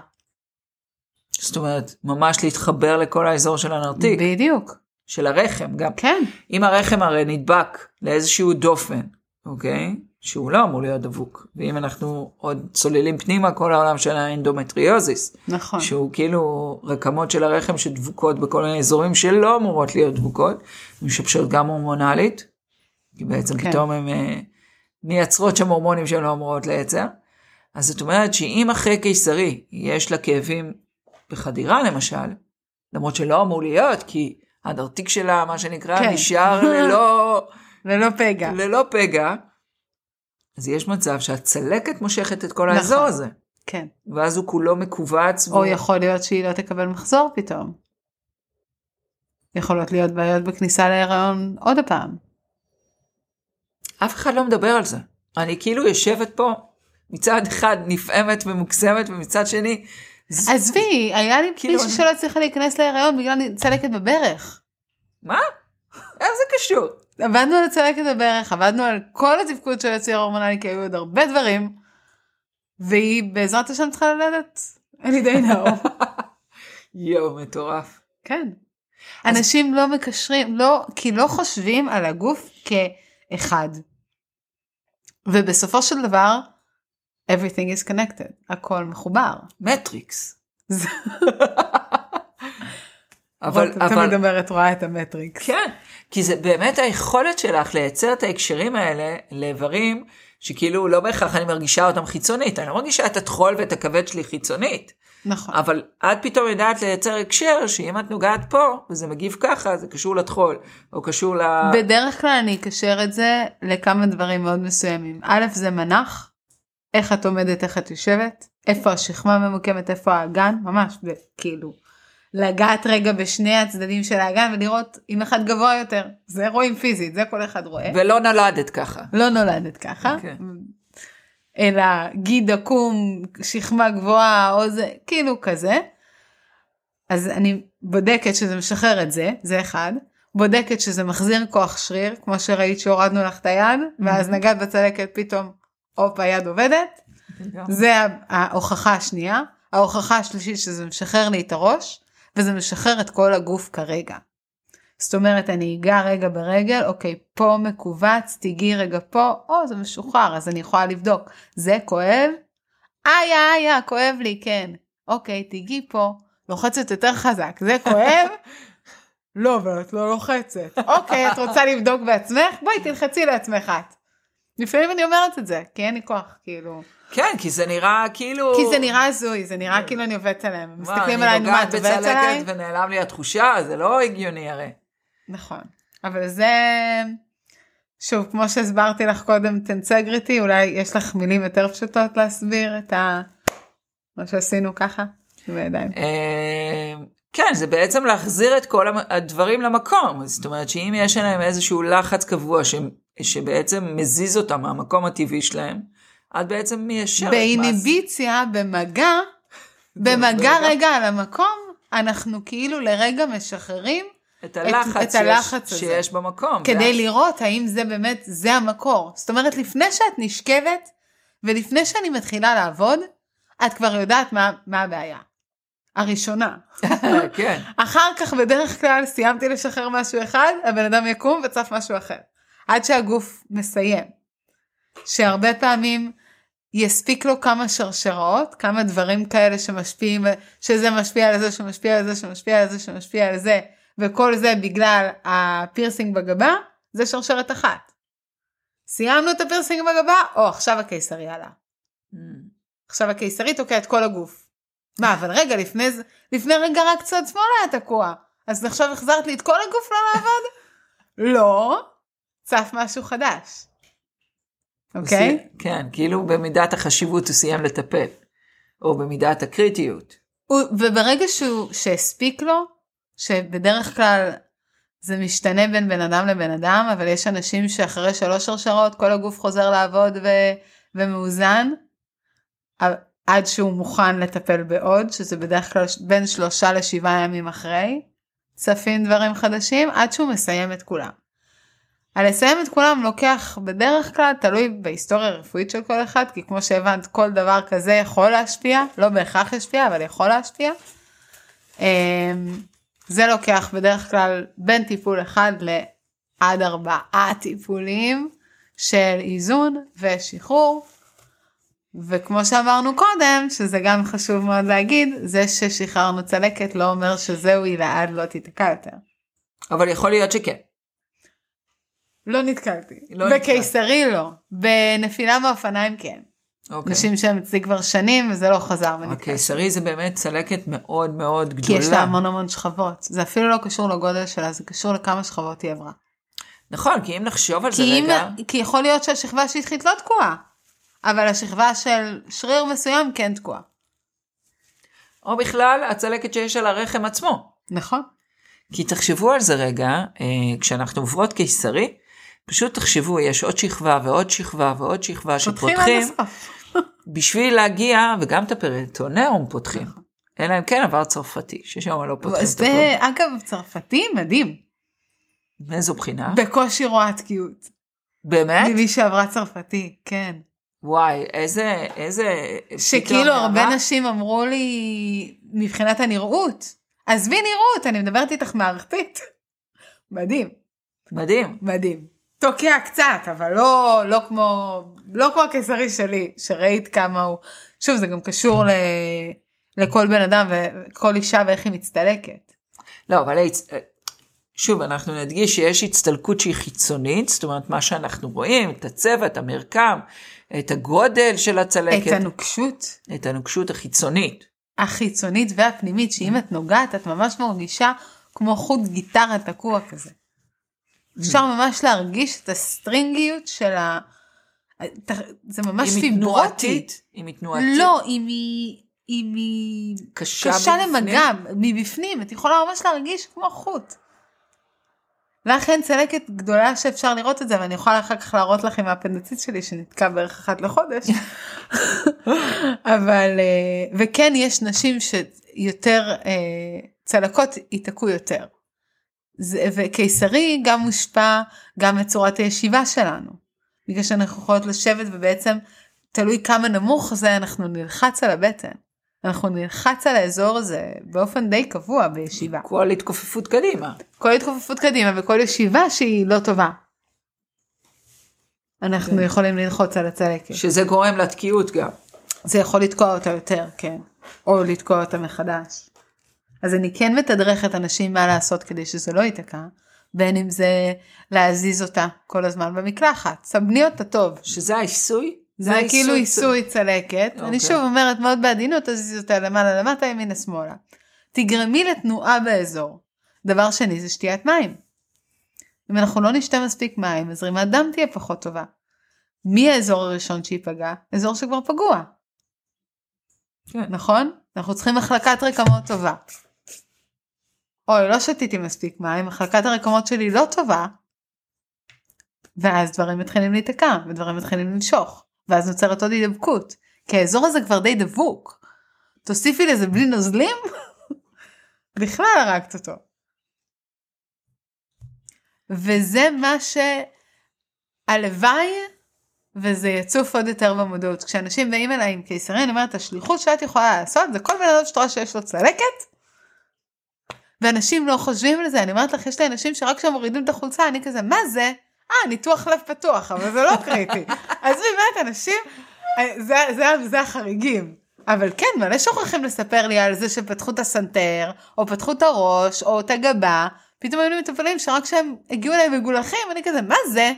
זאת אומרת, ממש להתחבר לכל האזור של הנרתיק, בדיוק. של הרחם גם. כן. אם הרחם הרי נדבק לאיזשהו דופן, אוקיי? שהוא לא אמור להיות דבוק. ואם אנחנו עוד צוללים פנימה, כל העולם של האנדומטריוזיס, נכון. שהוא כאילו רקמות של הרחם שדבוקות בכל מיני אזורים שלא אמורות להיות דבוקות, משבשות גם הורמונלית, כי בעצם כן. פתאום הן אה, מייצרות שם הורמונים שהן לא אמורות לייצר. אז זאת אומרת שאם אחרי קיסרי יש לה כאבים בחדירה למשל, למרות שלא אמור להיות, כי הנרתיק שלה, מה שנקרא, כן. נשאר *laughs* ללא, ללא פגע. ללא פגע, אז יש מצב שהצלקת מושכת את כל נכון. האזור הזה, כן. ואז הוא כולו מכווץ. או והוא- יכול להיות שהיא לא תקבל מחזור פתאום. יכולות להיות בעיות בכניסה להיריון עוד פעם. אף אחד לא מדבר על זה. אני כאילו יושבת פה, מצד אחד נפעמת ומוקסמת, ומצד שני, עזבי, היה לי כאילו, מישהו אני- שלא הצליחה להיכנס להיריון בגלל צלקת בברך. מה? איך זה קשור? עבדנו על הצלקת בברך, עבדנו על כל התפקוד של הציר ההורמונלי, כי היו עוד הרבה דברים, והיא בעזרת השם צריכה ללדת. אני די נאור. *laughs* יואו, מטורף. כן. אנשים לא מקשרים, לא, כי לא חושבים על הגוף כאחד. ובסופו של דבר, everything is connected, הכל מחובר. מטריקס. אבל, אבל, תמיד אומרת רואה את המטריקס. כן, כי זה באמת היכולת שלך לייצר את ההקשרים האלה לאיברים שכאילו לא בהכרח אני מרגישה אותם חיצונית, אני לא מרגישה את הטחול ואת הכבד שלי חיצונית, נכון. אבל את פתאום יודעת לייצר הקשר שאם את נוגעת פה וזה מגיב ככה זה קשור לטחול או קשור ל... בדרך כלל אני אקשר את זה לכמה דברים מאוד מסוימים. א', זה מנח, איך את עומדת, איך את יושבת, איפה השכמה ממוקמת, איפה האגן, ממש, כאילו, לגעת רגע בשני הצדדים של האגן ולראות אם אחד גבוה יותר. זה רואים פיזית, זה כל אחד רואה. ולא נולדת ככה. לא נולדת ככה. אוקיי. אלא גיד עקום, שכמה גבוהה, או זה, כאילו כזה. אז אני בודקת שזה משחרר את זה, זה אחד. בודקת שזה מחזיר כוח שריר, כמו שראית שהורדנו לך את היד, ואז נגעת בצלקת פתאום, הופ, היד עובדת. זה ההוכחה השנייה. ההוכחה השלישית שזה משחרר לי את הראש, וזה משחרר את כל הגוף כרגע. זאת אומרת אני אגע רגע ברגל, אוקיי, פה מכווץ, תיגעי רגע פה, או זה משוחרר, אז אני יכולה לבדוק, זה כואב? איה איה, כואב לי, כן. אוקיי, תיגעי פה, לוחצת יותר חזק, זה כואב? *laughs* לא, אבל את לא לוחצת. *laughs* אוקיי, את רוצה לבדוק בעצמך? בואי תלחצי לעצמך את. לפעמים אני אומרת את זה, כי אין לי כוח, כאילו. כן, כי זה נראה כאילו... כי זה נראה הזוי, זה נראה כאילו אני עובדת עליהם. מסתכלים עליי, נו מה, את אני עובדת נוגעת עליי? בצלקת ונעלם לי התחושה, זה לא הגיוני הרי. נכון. אבל זה, שוב, כמו שהסברתי לך קודם, את אינטגריטי, אולי יש לך מילים יותר פשוטות להסביר את ה... מה שעשינו ככה, בידיים. אה, כן, זה בעצם להחזיר את כל הדברים למקום. זאת אומרת שאם יש עליהם איזשהו לחץ קבוע ש... שבעצם מזיז אותם מהמקום הטבעי שלהם, את בעצם מיישרת. באיניביציה, במגע, *laughs* במגע רגע. רגע על המקום, אנחנו כאילו לרגע משחררים את הלחץ, את הלחץ שיש, הזה. שיש במקום. כדי ואז- לראות האם זה באמת, זה המקור. זאת אומרת, לפני שאת נשכבת, ולפני שאני מתחילה לעבוד, את כבר יודעת מה, מה הבעיה. הראשונה. *laughs* כן, אחר כך בדרך כלל סיימתי לשחרר משהו אחד, הבן אדם יקום וצף משהו אחר. עד שהגוף מסיים. שהרבה פעמים יספיק לו כמה שרשראות, כמה דברים כאלה שמשפיעים, שזה משפיע על זה, שמשפיע על זה, שמשפיע על זה, שמשפיע על זה, וכל זה בגלל הפירסינג בגבה, זה שרשרת אחת. סיימנו את הפירסינג בגבה, או עכשיו הקיסרי עלה. עכשיו הקיסרי תוקע את כל הגוף. מה, אבל רגע, לפני לפני רגע רק צד שמאל היה תקוע. אז עכשיו החזרת לי את כל הגוף לא לעבוד? *laughs* לא, צף משהו חדש. אוקיי? סי- כן, כאילו במידת החשיבות הוא סיים לטפל. או במידת הקריטיות. הוא- וברגע שהוא, שהספיק לו, שבדרך כלל זה משתנה בין בן אדם לבן אדם, אבל יש אנשים שאחרי שלוש שרשרות כל הגוף חוזר לעבוד ו, ומאוזן, עד שהוא מוכן לטפל בעוד, שזה בדרך כלל בין שלושה לשבעה ימים אחרי, צפים דברים חדשים, עד שהוא מסיים את כולם. על את כולם לוקח בדרך כלל, תלוי בהיסטוריה הרפואית של כל אחד, כי כמו שהבנת, כל דבר כזה יכול להשפיע, לא בהכרח ישפיע, אבל יכול להשפיע. זה לוקח בדרך כלל בין טיפול אחד לעד ארבעה טיפולים של איזון ושחרור. וכמו שאמרנו קודם, שזה גם חשוב מאוד להגיד, זה ששחררנו צלקת לא אומר שזהו, היא לעד לא תיתקע יותר. אבל יכול להיות שכן. לא נתקלתי. לא בקיסרי לא. בנפילה מאופניים כן. אוקיי. נשים שהם אצלי כבר שנים וזה לא חזר ונתקע. הקיסרי זה באמת צלקת מאוד מאוד כי גדולה. יש לה המון המון שכבות. זה אפילו לא קשור לגודל שלה, זה קשור לכמה שכבות היא עברה. נכון, כי אם נחשוב על זה כי, אם, רגע, כי יכול להיות שהשכבה השטחית לא תקועה, אבל השכבה של שריר מסוים כן תקועה. או בכלל הצלקת שיש על הרחם עצמו. נכון? כי תחשבו על זה רגע, אה, כשאנחנו עוברות קיסרי, פשוט תחשבו, יש עוד שכבה ועוד שכבה ועוד שכבה שפותחים. *laughs* בשביל להגיע, וגם את הפרטונאום פותחים. אלא אם כן עבר צרפתי, ששם לא פותחים את. זה אגב צרפתי מדהים. מאיזו בחינה? בקושי רואה תקיעות. באמת? ממי שעברה צרפתי, כן. וואי, איזה, איזה... שכאילו הרבה הערה. נשים אמרו לי מבחינת הנראות. עזבי נראות, אני מדברת איתך מערכתית. *laughs* מדהים, מדהים. מדהים. תוקע קצת, אבל לא, לא כמו, לא כמו הקיסרי שלי, שראית כמה הוא, שוב זה גם קשור ל, לכל בן אדם וכל אישה ואיך היא מצטלקת. לא, אבל שוב, אנחנו נדגיש שיש הצטלקות שהיא חיצונית, זאת אומרת, מה שאנחנו רואים, את הצבע, את המרקם, את הגודל של הצלקת, את הנוקשות את הנוקשות החיצונית. החיצונית והפנימית, שאם את נוגעת את ממש מרגישה כמו חוט גיטרה תקוע כזה. אפשר ממש להרגיש את הסטרינגיות של ה... זה ממש אם היא פיברוטי. תנועתית, אם היא תנועתית, לא, אם היא... אם היא קשה, קשה. למגע, מבפנים, את יכולה ממש להרגיש כמו חוט. אין צלקת גדולה שאפשר לראות את זה, ואני יכולה אחר כך להראות לך עם האפנדציט שלי שנתקע בערך אחת לחודש. *laughs* אבל, אה, וכן יש נשים שיותר אה, צלקות ייתקעו יותר. זה, וקיסרי גם מושפע גם מצורת הישיבה שלנו. בגלל שאנחנו יכולות לשבת ובעצם תלוי כמה נמוך זה אנחנו נלחץ על הבטן. אנחנו נלחץ על האזור הזה באופן די קבוע בישיבה. כל התכופפות קדימה. כל התכופפות קדימה וכל ישיבה שהיא לא טובה. אנחנו כן. יכולים ללחוץ על הצלקת. שזה גורם לתקיעות גם. זה יכול לתקוע אותה יותר, כן. או לתקוע אותה מחדש. אז אני כן מתדרכת אנשים מה לעשות כדי שזה לא ייתקע, בין אם זה להזיז אותה כל הזמן במקלחת. סבני אותה טוב. שזה העיסוי? זה כאילו עיסוי צלקת. אני אוקיי. שוב אומרת מאוד בעדינות, תזיזי אותה למעלה למטה, ימינה שמאלה. תגרמי לתנועה באזור. דבר שני זה שתיית מים. אם אנחנו לא נשתה מספיק מים, אז זרימת דם תהיה פחות טובה. מי האזור הראשון שייפגע? אזור שכבר פגוע, כן. נכון? אנחנו צריכים החלקת רקמות טובה. אוי, לא שתיתי מספיק מים, החלקת הרקמות שלי לא טובה. ואז דברים מתחילים להיתקע, ודברים מתחילים למשוך, ואז נוצרת עוד הידבקות, כי האזור הזה כבר די דבוק. תוסיפי לזה בלי נוזלים, *laughs* בכלל הרגת אותו. וזה מה שהלוואי וזה יצוף עוד יותר במודעות. כשאנשים באים אליי עם קיסרי, אני אומרת, השליחות שאת יכולה לעשות זה כל בן אדם שאת רואה שיש לו צלקת, ואנשים לא חושבים על זה, אני אומרת לך, יש לי אנשים שרק כשהם מורידים את החולצה, אני כזה, מה זה? אה, ניתוח לב פתוח, אבל זה לא קריטי. *laughs* אז באמת, אנשים, אה, זה, זה, זה החריגים. אבל כן, מלא שוכחים לספר לי על זה שפתחו את הסנטר, או פתחו את הראש, או את הגבה, פתאום היו לי מטופלים שרק כשהם הגיעו אליי מגולחים, אני כזה, מה זה?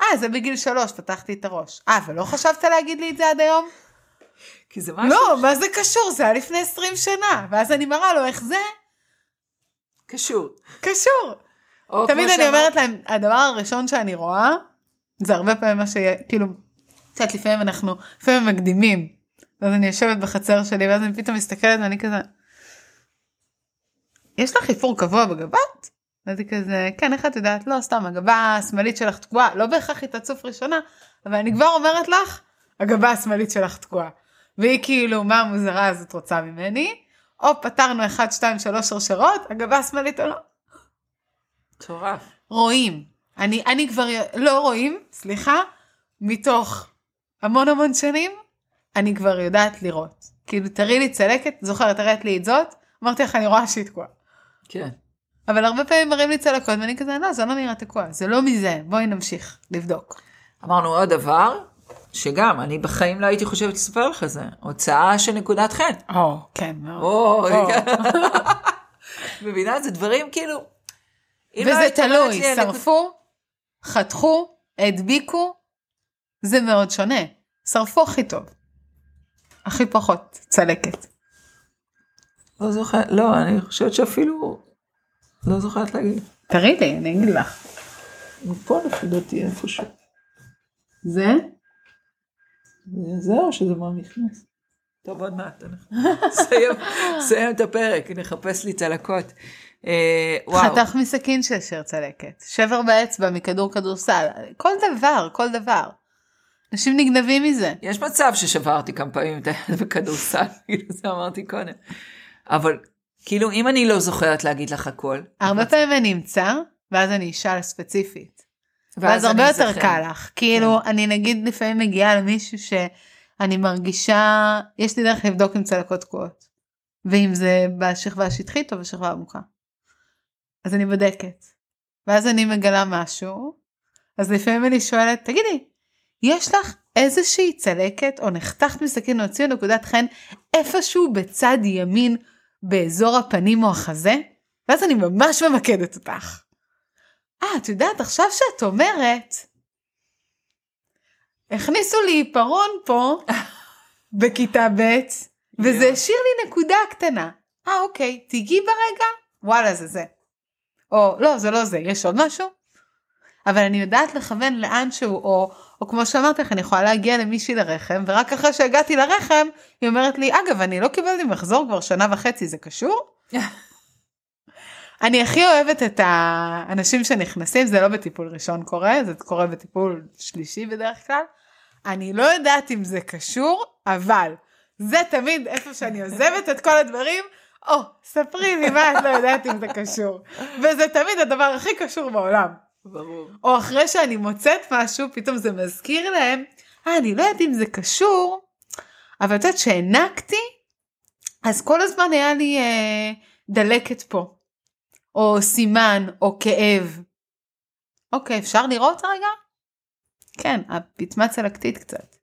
אה, זה בגיל שלוש, פתחתי את הראש. אה, ולא חשבת להגיד לי את זה עד היום? כי זה משהו לא, מה זה קשור? זה היה לפני 20 שנה. ואז אני מראה לו איך זה קשור. קשור. תמיד אני אומרת להם, הדבר הראשון שאני רואה, זה הרבה פעמים מה שיהיה, כאילו, יודעת, לפעמים אנחנו, לפעמים מקדימים. ואז אני יושבת בחצר שלי, ואז אני פתאום מסתכלת ואני כזה, יש לך איפור קבוע בגבות? ואז היא כזה, כן, איך את יודעת? לא, סתם, הגבה השמאלית שלך תקועה, לא בהכרח היא תצוף ראשונה, אבל אני כבר אומרת לך, הגבה השמאלית שלך תקועה. והיא כאילו, מה המוזרה הזאת רוצה ממני? או פתרנו 1, 2, 3 שרשרות, הגבה השמאלית או לא. מטורף. רואים. אני, אני כבר לא רואים, סליחה, מתוך המון המון שנים, אני כבר יודעת לראות. כאילו, תראי לי צלקת, זוכרת, הראית לי את זאת, אמרתי לך, אני רואה שהיא תקועה. כן. אבל הרבה פעמים מראים לי צלקות, ואני כזה, לא, זה לא נראה תקוע, זה לא מזה, בואי נמשיך לבדוק. אמרנו עוד דבר, שגם אני בחיים לא הייתי חושבת לספר לך זה. הוצאה של נקודת חן. או, כן. או. *laughs* מבינה? זה דברים כאילו... לא וזה אומרת תלוי, שרפו, חתכו, הדביקו, זה מאוד שונה. שרפו הכי טוב. הכי פחות צלקת. לא זוכרת, לא, אני חושבת שאפילו... לא זוכרת להגיד. תראי לי, אני אגיד לך. פה לפי דעתי איפשהו. זה? זהו, שזה מה נכנס. טוב, עוד מעט, אנחנו *laughs* נסיים- את הפרק, נחפש לי צלקות. אה, וואו, חתך מסכין שהשאר צלקת. שבר באצבע מכדור כדורסל. כל דבר, כל דבר. אנשים נגנבים מזה. יש מצב ששברתי כמה פעמים את היד בכדורסל, *laughs* כאילו זה אמרתי קודם. אבל כאילו אם אני לא זוכרת להגיד לך הכל, הרבה פעמים אני אמצא, ואז אני אשאל ספציפית. ואז הרבה יותר. קל לך. כאילו, אני נגיד לפעמים מגיעה למישהו שאני מרגישה, יש לי דרך לבדוק עם צלקות תקועות. ואם זה בשכבה השטחית או בשכבה עמוקה. אז אני בודקת. ואז אני מגלה משהו, אז לפעמים אני שואלת, תגידי, יש לך איזושהי צלקת או נחתכת מסכין או הוציאו נקודת חן איפשהו בצד ימין באזור הפנים או החזה? ואז אני ממש ממקדת אותך. אה, את יודעת, עכשיו שאת אומרת, הכניסו לי עיפרון פה *laughs* בכיתה ב', וזה. השאיר לי נקודה קטנה. אה, אוקיי, תיגעי ברגע, וואלה, זה זה. או, לא, זה לא זה, יש עוד משהו? אבל אני יודעת לכוון לאן שהוא, או, או כמו שאמרתי לך, אני יכולה להגיע למישהי לרחם, ורק אחרי שהגעתי לרחם, היא אומרת לי, אגב, אני לא קיבלתי מחזור כבר שנה וחצי, זה קשור? *laughs* אני הכי אוהבת את האנשים שנכנסים, זה לא בטיפול ראשון קורה, זה קורה בטיפול שלישי בדרך כלל. אני לא יודעת אם זה קשור, אבל זה תמיד איפה שאני עוזבת את כל הדברים, או, ספרי לי מה את לא יודעת אם זה קשור. וזה תמיד הדבר הכי קשור בעולם. ברור. או אחרי שאני מוצאת משהו, פתאום זה מזכיר להם, אה, אני לא יודעת אם זה קשור, אבל את יודעת שהענקתי, אז כל הזמן היה לי אה, דלקת פה, או סימן, או כאב. אוקיי, אפשר לראות רגע? כן, הפטמה צלקתית קצת.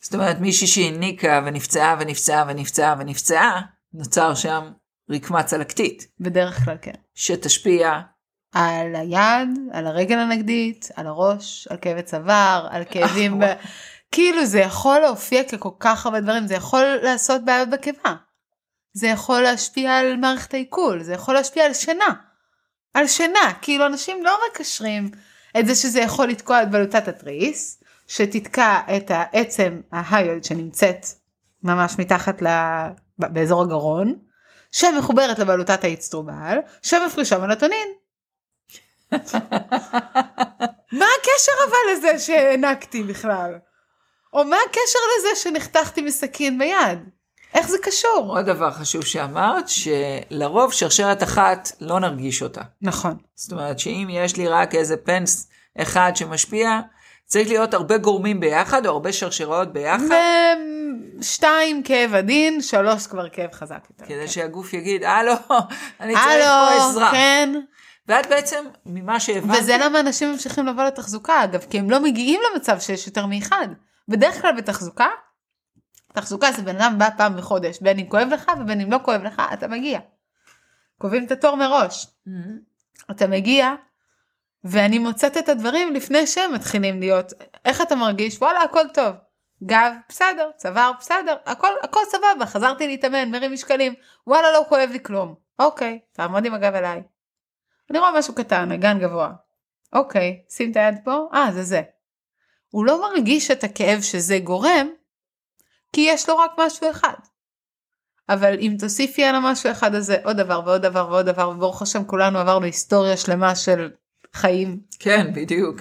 זאת אומרת, מישהי שהניקה ונפצעה ונפצעה ונפצעה ונפצעה, נוצר שם רקמה צלקתית, בדרך כלל כן. שתשפיע, על היד, על הרגל הנגדית, על הראש, על כאבי צוואר, על כאבים, ב... *laughs* כאילו זה יכול להופיע ככל כך הרבה דברים, זה יכול לעשות בעיות בקיבה. זה יכול להשפיע על מערכת העיכול, זה יכול להשפיע על שינה. על שינה, כאילו אנשים לא מקשרים את זה שזה יכול לתקוע את בלוטת התריס, שתתקע את העצם ההיולד שנמצאת ממש מתחת ל... באזור הגרון, שמחוברת לבלוטת האצטרובל, שמפרישה מלטונין. *laughs* מה הקשר אבל לזה שהענקתי בכלל? או מה הקשר לזה שנחתכתי בסכין ביד? איך זה קשור? עוד דבר חשוב שאמרת, שלרוב שרשרת אחת לא נרגיש אותה. נכון. זאת אומרת שאם יש לי רק איזה פנס אחד שמשפיע, צריך להיות הרבה גורמים ביחד, או הרבה שרשראות ביחד, ושתיים כאב עדין, שלוש כבר כאב חזק יותר. כדי כן. שהגוף יגיד, הלו, *laughs* אני צריך פה הלו, עזרה. כן. ואת בעצם, ממה שהבנתי, וזה למה אנשים ממשיכים לבוא לתחזוקה אגב, כי הם לא מגיעים למצב שיש יותר מאחד. בדרך כלל בתחזוקה, תחזוקה זה בן אדם בא פעם בחודש, בין אם כואב לך ובין אם לא כואב לך, אתה מגיע. קובעים את התור מראש. מהמם. אתה מגיע, ואני מוצאת את הדברים לפני שהם מתחילים להיות, איך אתה מרגיש? וואלה, הכל טוב. גב, בסדר, צוואר, בסדר, הכל, הכל סבבה, חזרתי להתאמן, מרים משקלים, וואלה, לא כואב לי כלום. אוקיי, תעמוד עם הגב אליי. אני רואה משהו קטן, אגן גבוה. אוקיי, שים את היד פה, אה, זה זה. הוא לא מרגיש את הכאב שזה גורם, כי יש לו רק משהו אחד. אבל אם תוסיפי על המשהו אחד הזה עוד דבר ועוד דבר ועוד דבר, וברוך השם כולנו עברנו היסטוריה שלמה של חיים. כן, בדיוק.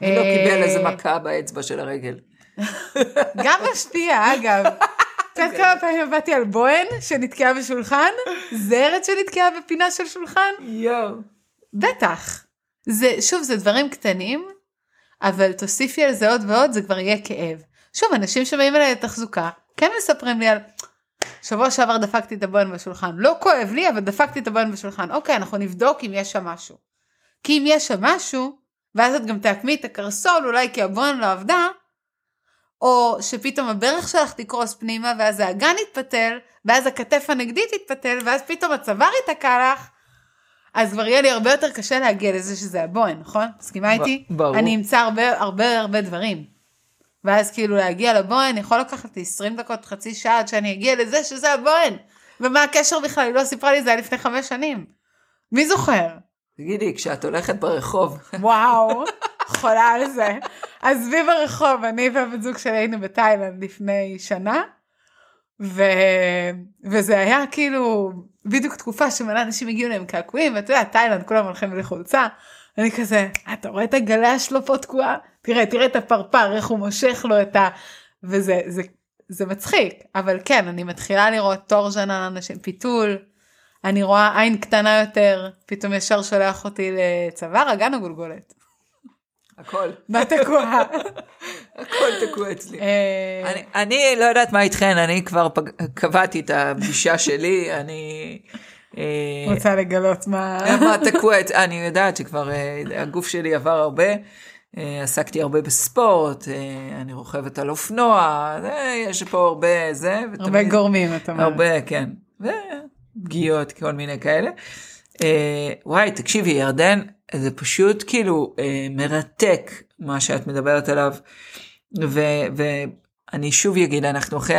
הוא לא אה, קיבל איזה מכה באצבע של הרגל. *laughs* גם משפיע אגב. *laughs* את יודעת כמה פעמים עבדתי על בוהן שנתקעה בשולחן? זרת שנתקעה בפינה של שולחן? יואו. בטח. זה, שוב, זה דברים קטנים, אבל תוסיפי על זה עוד ועוד, זה כבר יהיה כאב. שוב, אנשים שבאים אליי לתחזוקה, כן מספרים לי על... שבוע שעבר דפקתי את הבוהן בשולחן. לא כואב לי, אבל דפקתי את הבוהן בשולחן. אוקיי, אנחנו נבדוק אם יש שם משהו. כי אם יש שם משהו, ואז את גם תעקמי את הקרסול, אולי כי הבוהן לא עבדה, או שפתאום הברך שלך תקרוס פנימה, ואז האגן יתפתל, ואז הכתף הנגדית תתפתל, ואז פתאום הצוואר ייתקע לך, אז כבר יהיה לי הרבה יותר קשה להגיע לזה שזה הבוהן, נכון? מסכימה איתי? ברור. אני אמצא הרבה הרבה הרבה דברים. ואז כאילו להגיע לבוהן יכול לקחת לי 20 דקות, חצי שעה עד שאני אגיע לזה שזה הבוהן. ומה הקשר בכלל? היא לא סיפרה לי זה היה לפני חמש שנים. מי זוכר? תגידי, כשאת הולכת ברחוב, וואו, *laughs* חולה על זה. עזבי ברחוב, אני והבן זוג שלי היינו בתאילנד לפני שנה, ו... וזה היה כאילו בדיוק תקופה שמלא אנשים הגיעו להם קעקועים, ואתה יודע, תאילנד כולם הולכים בלי חולצה. אני כזה, אתה רואה את הגלה שלו פה תקועה? תראה, תראה את הפרפר, איך הוא מושך לו את ה... וזה זה, זה מצחיק, אבל כן, אני מתחילה לראות טורז'ן על אנשים, פיתול, אני רואה עין קטנה יותר, פתאום ישר שולח אותי לצוואר, אגן או גולגולת? הכל, מה תקוע? *laughs* הכל תקוע אצלי. אה, אני, אני לא יודעת מה איתכן, אני כבר פג... קבעתי את הפגישה שלי, אני... אה, רוצה לגלות מה... מה תקוע, אני יודעת שכבר אה, הגוף שלי עבר הרבה, אה, עסקתי הרבה בספורט, אה, אני רוכבת על אופנוע, זה, יש פה הרבה זה, הרבה ותמיד- גורמים, אתה אומר. הרבה, כן, ופגיעות, כל מיני כאלה. אה, וואי, תקשיבי, ירדן, זה פשוט כאילו אה, מרתק מה שאת מדברת עליו, ו- ואני שוב אגיד, אנחנו אחרי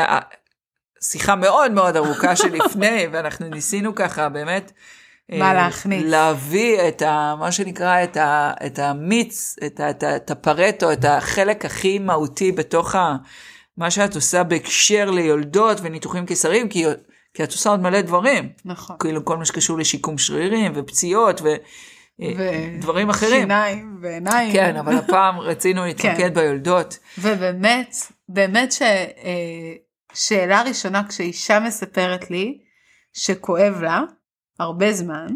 שיחה מאוד מאוד ארוכה *laughs* שלפני, ואנחנו ניסינו ככה באמת. אה, מה להכניס. להביא את ה... מה שנקרא, את, ה, את המיץ, את, ה, את, ה, את הפרטו, את החלק הכי מהותי בתוך ה, מה שאת עושה בהקשר ליולדות וניתוחים קיסריים, כי, כי את עושה עוד מלא דברים. נכון. כאילו כל מה שקשור לשיקום שרירים ופציעות ודברים אחרים. שיניים ועיניים. כן, אבל הפעם *laughs* רצינו להתמקד כן. ביולדות. ובאמת, באמת ששאלה ראשונה כשאישה מספרת לי שכואב לה הרבה זמן,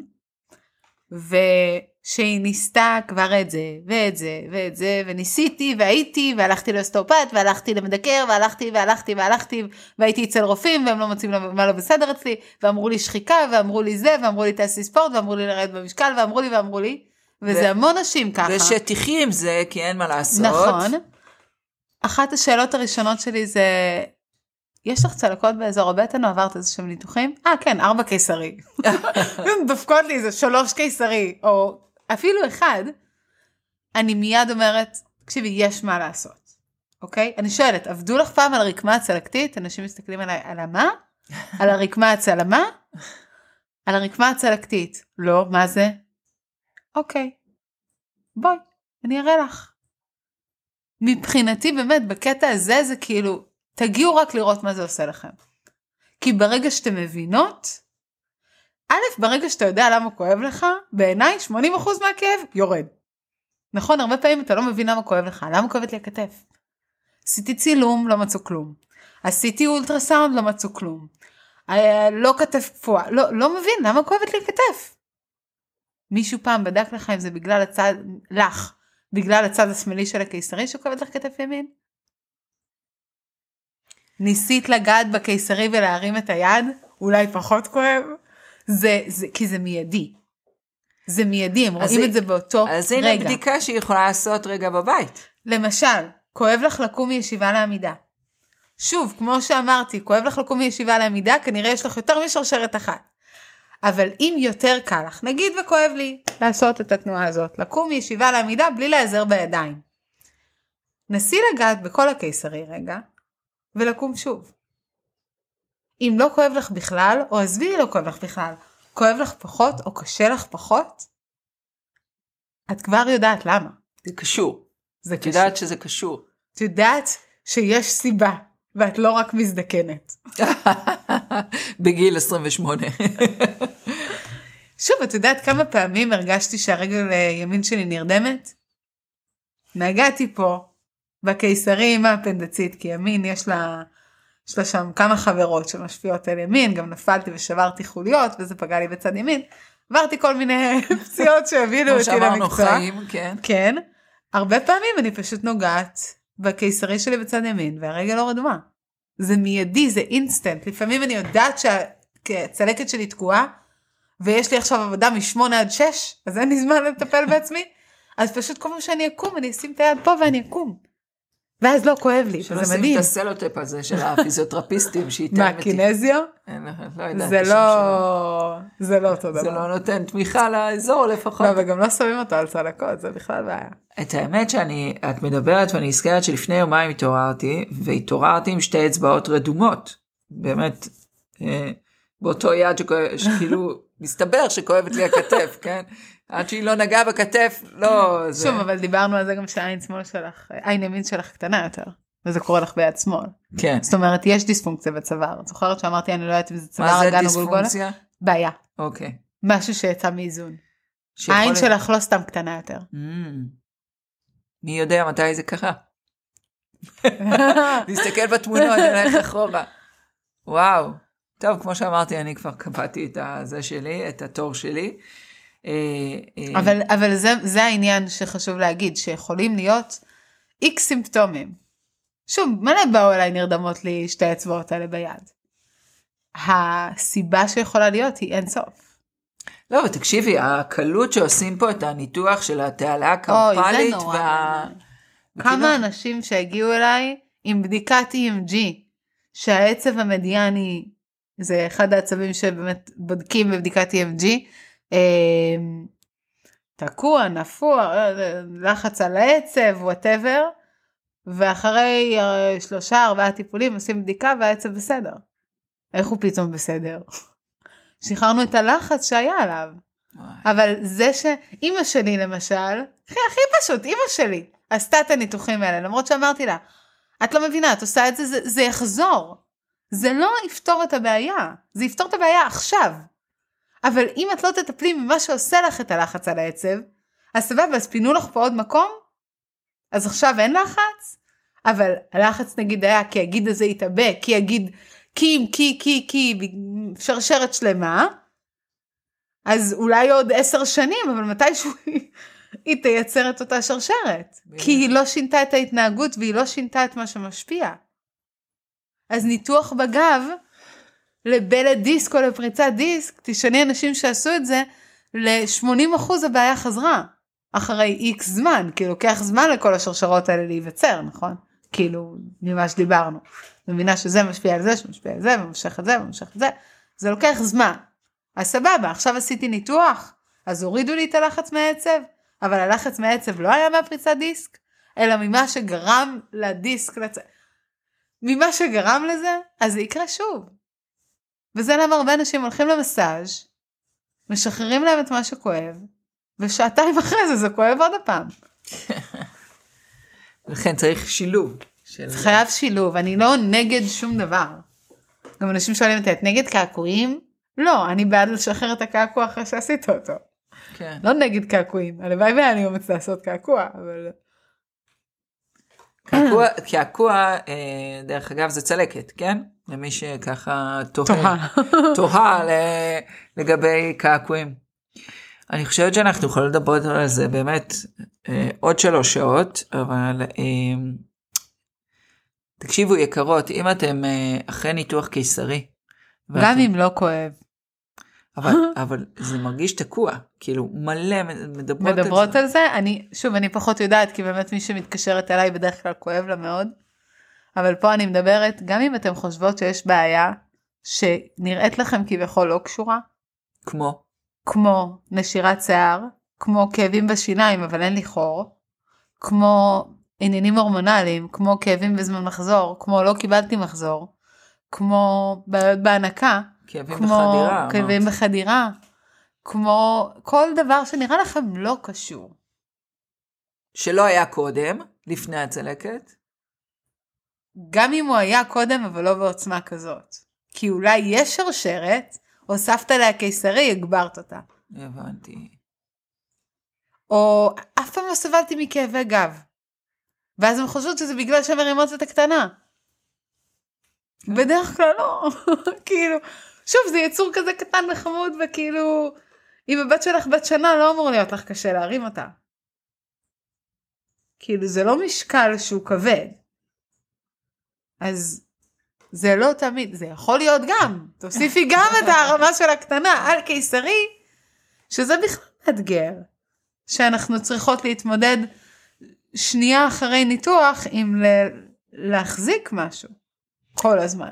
שהיא ניסתה כבר את זה ואת זה ואת זה וניסיתי והייתי והלכתי לאוסטאופט והלכתי למדקר והלכתי והלכתי והלכתי והייתי אצל רופאים והם לא מוצאים מה לא בסדר אצלי ואמרו לי שחיקה ואמרו לי זה ואמרו לי תעשי ספורט ואמרו לי לרדת במשקל ואמרו לי ואמרו לי וזה ו- המון נשים ככה. ושתחי עם זה כי אין מה לעשות. נכון. אחת השאלות הראשונות שלי זה יש לך צלקות באזור הבטן או עברת איזה שהם ניתוחים? אה כן ארבע קיסרי. דופקות לי איזה שלוש קיסרי או אפילו אחד. אני מיד אומרת תקשיבי יש מה לעשות. אוקיי? אני שואלת עבדו לך פעם על הרקמה הצלקתית? אנשים מסתכלים עליי על המה? על הרקמה הצלמה? על הרקמה הצלקתית. לא מה זה? אוקיי. בואי אני אראה לך. מבחינתי באמת בקטע הזה זה כאילו תגיעו רק לראות מה זה עושה לכם. כי ברגע שאתם מבינות, א', ברגע שאתה יודע למה כואב לך, בעיניי 80% מהכאב יורד. נכון, הרבה פעמים אתה לא מבין למה כואב לך, למה כואבת לי הכתף? עשיתי צילום, לא מצאו כלום. עשיתי אולטרסאונד, לא מצאו כלום. אה, לא כתף קפואה, לא, לא מבין למה כואבת לי הכתף. מישהו פעם בדק לך אם זה בגלל הצד, לך, בגלל הצד השמאלי של הקיסרי שכואבת לך כתף ימין? ניסית לגעת בקיסרי ולהרים את היד? אולי פחות כואב? זה, זה, כי זה מיידי. זה מיידי, הם רואים את זה באותו רגע. אז הנה בדיקה שהיא יכולה לעשות רגע בבית. למשל, כואב לך לקום מישיבה לעמידה. שוב, כמו שאמרתי, כואב לך לקום מישיבה לעמידה, כנראה יש לך יותר משרשרת אחת. אבל אם יותר קל לך, נגיד וכואב לי לעשות את התנועה הזאת, לקום מישיבה לעמידה בלי להיעזר בידיים. נסי לגעת בכל הקיסרי רגע, ולקום שוב. אם לא כואב לך בכלל, או עזבי לא כואב לך בכלל, כואב לך פחות או קשה לך פחות, את כבר יודעת למה. זה קשור. זה את קשור. יודעת שזה קשור. את יודעת שיש סיבה, ואת לא רק מזדקנת. *laughs* בגיל 28. שוב, את יודעת כמה פעמים הרגשתי שהרגל אה, ימין שלי נרדמת? נגעתי פה בקיסרי עם האפנדצית, כי ימין יש לה, יש לה שם כמה חברות שמשפיעות על ימין, גם נפלתי ושברתי חוליות וזה פגע לי בצד ימין. עברתי כל מיני *laughs* פציעות שהבינו אותי למקצוע. כמו שאמרנו חיים, כן. כן. הרבה פעמים אני פשוט נוגעת בקיסרי שלי בצד ימין והרגל לא רדומה. זה מיידי, זה אינסטנט. לפעמים אני יודעת שהצלקת שלי תקועה, ויש לי עכשיו עבודה משמונה עד שש, אז אין לי זמן לטפל בעצמי, אז פשוט כל פעם שאני אקום, אני אשים את היד פה ואני אקום. ואז לא כואב לי, זה מדהים. שלא שים את הסלוטפ הזה של הפיזיותרפיסטים שייתן מה, קינזיו? לא יודעת. זה לא, זה לא אותו דבר. זה לא נותן תמיכה לאזור לפחות. לא, וגם לא שמים אותו על צלקות, זה בכלל בעיה. את האמת שאני, את מדברת ואני נזכרת שלפני יומיים התעוררתי, והתעוררתי עם שתי אצבעות רדומות. באמת, אה, באותו יד שכאילו, מסתבר שכואבת לי הכתף, *laughs* כן? עד שהיא לא נגעה בכתף, לא... זה... שוב, אבל דיברנו על זה גם שעין שמאל שלך, עין ימין שלך קטנה יותר, וזה קורה לך ביד שמאל. כן. זאת אומרת, יש דיספונקציה בצוואר. את זוכרת שאמרתי, אני לא יודעת אם זה צוואר, אגן או גולגולה? מה זה דיספונקציה? בעיה. אוקיי. משהו שיצא מאיזון. העין שלך לא סתם קטנה יותר. Mm. מי יודע מתי זה קרה. *laughs* *laughs* נסתכל בתמונות, נלך אחורה. וואו. טוב, כמו שאמרתי, אני כבר קבעתי את הזה שלי, את התור שלי. אה, אה, אבל, אבל זה, זה העניין שחשוב להגיד, שיכולים להיות איקס סימפטומים. שוב, מלא באו אליי נרדמות לי שתי האצבעות האלה ביד. הסיבה שיכולה להיות היא אין סוף. לא, ותקשיבי, הקלות שעושים פה את הניתוח של התעלה הקרפלית. אוי, זה נורא. וה... כמה. אנשים שהגיעו אליי עם בדיקת EMG, שהעצב המדיאני זה אחד העצבים שבאמת בודקים בבדיקת EMG, אמ, תקוע, נפוע, לחץ על העצב, וואטאבר, ואחרי אה, שלושה ארבעה טיפולים עושים בדיקה והעצב בסדר. איך הוא פתאום בסדר? *laughs* שחררנו את הלחץ שהיה עליו. אבל זה שאימא שלי למשל, הכי, הכי פשוט, אימא שלי עשתה את הניתוחים האלה, למרות שאמרתי לה, את לא מבינה, את עושה את זה, זה, זה יחזור. זה לא יפתור את הבעיה, זה יפתור את הבעיה עכשיו. אבל אם את לא תטפלי ממה שעושה לך את הלחץ על העצב, אז סבבה, אז פינו לך פה עוד מקום? אז עכשיו אין לחץ? אבל הלחץ נגיד היה כי הגיד הזה יתאבק, כי הגיד כי כי כי כי שרשרת שלמה, אז אולי עוד עשר שנים, אבל מתישהו היא- תייצר את אותה שרשרת. כי היא לא שינתה את ההתנהגות והיא לא שינתה את מה שמשפיע. אז ניתוח בגב לבלט דיסק או לפריצת דיסק, תשאלי אנשים שעשו את זה, ל-80% הבעיה חזרה. אחרי איקס זמן, כי לוקח זמן לכל השרשרות האלה להיווצר, נכון? כאילו, ממה שדיברנו. מבינה שזה משפיע על זה, שמשפיע על זה, ומושך את זה, ומושך את זה. זה לוקח זמן. אז סבבה, עכשיו עשיתי ניתוח, אז הורידו לי את הלחץ מהעצב, אבל הלחץ מהעצב לא היה מהפריצת דיסק, אלא ממה שגרם לדיסק לצ... ממה שגרם לזה, אז זה יקרה שוב. וזה למה הרבה אנשים הולכים למסאז', משחררים להם את מה שכואב, ושעתיים אחרי זה זה כואב עוד הפעם. *laughs* לכן צריך שילוב. של... חייב שילוב, אני לא נגד שום דבר. גם אנשים שואלים אותי, את נגד קעקועים? לא, אני בעד לשחרר את הקעקוע אחרי שעשית אותו. כן. לא נגד קעקועים, הלוואי והיה לי אומץ לעשות קעקוע, אבל... קעקוע, קעקוע, אה, דרך אגב, זה צלקת, כן? למי שככה תוהה. תוהה. *laughs* לגבי קעקועים. אני חושבת שאנחנו יכולים לדבר על זה באמת אה, עוד שלוש שעות, אבל אה, תקשיבו יקרות, אם אתם אה, אחרי ניתוח קיסרי, גם ואתם- אם לא כואב. אבל, אבל זה מרגיש תקוע, כאילו מלא מדברות, מדברות על זה. על זה, אני, שוב, אני פחות יודעת, כי באמת מי שמתקשרת אליי בדרך כלל כואב לה מאוד. אבל פה אני מדברת, גם אם אתם חושבות שיש בעיה שנראית לכם כביכול לא קשורה, כמו, כמו נשירת שיער, כמו כאבים בשיניים אבל אין לי חור, כמו עניינים הורמונליים, כמו כאבים בזמן מחזור, כמו לא קיבלתי מחזור, כמו בעיות בהנקה, כאבים כמו בחדירה. כאבים אמרת. בחדירה, כמו כל דבר שנראה לכם לא קשור. שלא היה קודם, לפני הצלקת. גם אם הוא היה קודם אבל לא בעוצמה כזאת. כי אולי יש שרשרת, הוספת עליה קיסרי, הגברת אותה. הבנתי. או אף פעם לא סבלתי מכאבי גב. ואז הן חושבות שזה בגלל שהן מרימות את הקטנה. בדרך כלל לא, *laughs* כאילו, שוב זה יצור כזה קטן וחמוד וכאילו, אם הבת שלך בת שנה לא אמור להיות לך קשה להרים אותה. כאילו זה לא משקל שהוא כבד. אז זה לא תמיד, זה יכול להיות גם, תוסיפי גם את הרמה של הקטנה על קיסרי, שזה בכלל מאתגר. שאנחנו צריכות להתמודד שנייה אחרי ניתוח עם ל- להחזיק משהו כל הזמן.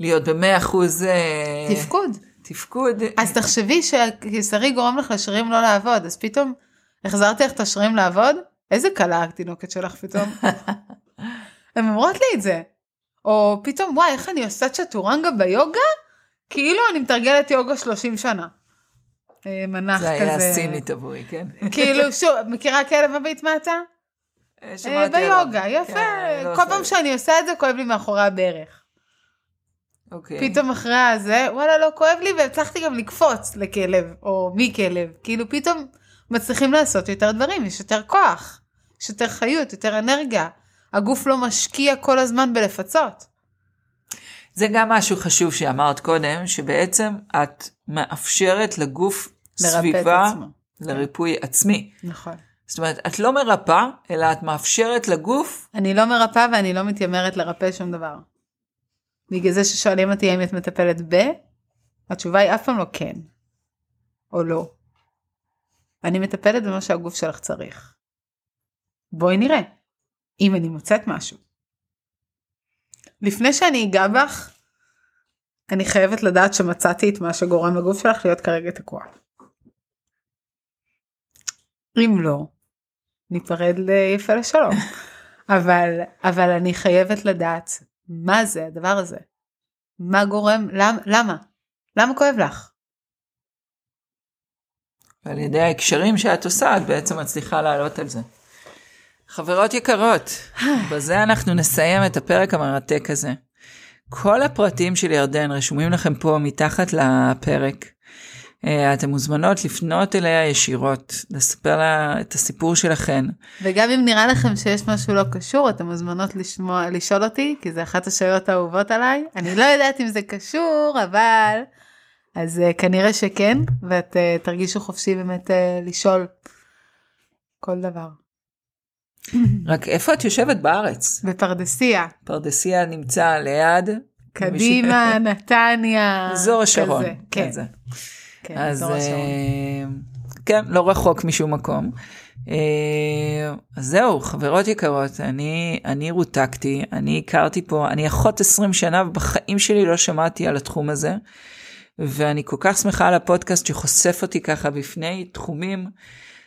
להיות במאה אחוז אה, תפקוד. תפקוד. אז תחשבי שהקיסרי גורם לך לשרירים לא לעבוד, אז פתאום החזרתי לך את השרירים לעבוד? איזה קלה התינוקת שלך פתאום. *laughs* הן אומרות לי את זה. או פתאום וואי איך אני עושה צ'טורנגה ביוגה? כאילו אני מתרגלת יוגה 30 שנה. אה, מנח זה כזה. היה סינית עבורי, כן. כאילו שוב, מכירה כלב מביט מטה? אה. ביוגה, יפה. כן, לא כל פעם זה. שאני עושה את זה כואב לי מאחורי הברך. אוקיי. פתאום אחרי הזה, וואלה לא כואב לי והצלחתי גם לקפוץ לכלב או מכלב. כאילו פתאום מצליחים לעשות יותר דברים, יש יותר כוח, יש יותר חיות, יותר אנרגיה. הגוף לא משקיע כל הזמן בלפצות. זה גם משהו חשוב שאמרת קודם, שבעצם את מאפשרת לגוף סביבה. לריפוי עצמי. נכון. זאת אומרת, את לא מרפאה, אלא את מאפשרת לגוף, אני לא מרפאה ואני לא מתיימרת לרפא שום דבר. בגלל זה ששואלים אותי האם את מטפלת ב, התשובה היא אף פעם לא כן. או לא. אני מטפלת במה שהגוף שלך צריך. בואי נראה. אם אני מוצאת משהו. לפני שאני אגע בך, אני חייבת לדעת שמצאתי את מה שגורם לגוף שלך להיות כרגע תקוע. אם לא, ניפרד ליפה לשלום. *laughs* אבל, אבל אני חייבת לדעת מה זה הדבר הזה. מה גורם, למ, למה? למה כואב לך? ועל ידי ההקשרים שאת עושה, את בעצם מצליחה לעלות על זה. חברות יקרות, *sighs* בזה אנחנו נסיים את הפרק המרתק הזה. כל הפרטים של ירדן רשומים לכם פה מתחת לפרק. אה, אתן מוזמנות לפנות אליה ישירות, לספר לה את הסיפור שלכן. וגם אם נראה לכם שיש משהו לא קשור, אתם מוזמנות לשמוע, לשאול אותי, כי זה אחת השאלות האהובות עליי. אני לא יודעת אם זה קשור, אבל אז uh, כנראה שכן, ואת uh, תרגישו חופשי באמת uh, לשאול כל דבר. רק איפה את יושבת בארץ? בפרדסיה. פרדסיה נמצא ליד? קדימה, *laughs* נתניה. אזור השרון. כזה, כן. כזה. כן, אז השרון. אה, כן, לא רחוק משום מקום. אה, אז זהו, חברות יקרות, אני, אני רותקתי, אני הכרתי פה, אני אחות 20 שנה ובחיים שלי לא שמעתי על התחום הזה. ואני כל כך שמחה על הפודקאסט שחושף אותי ככה בפני תחומים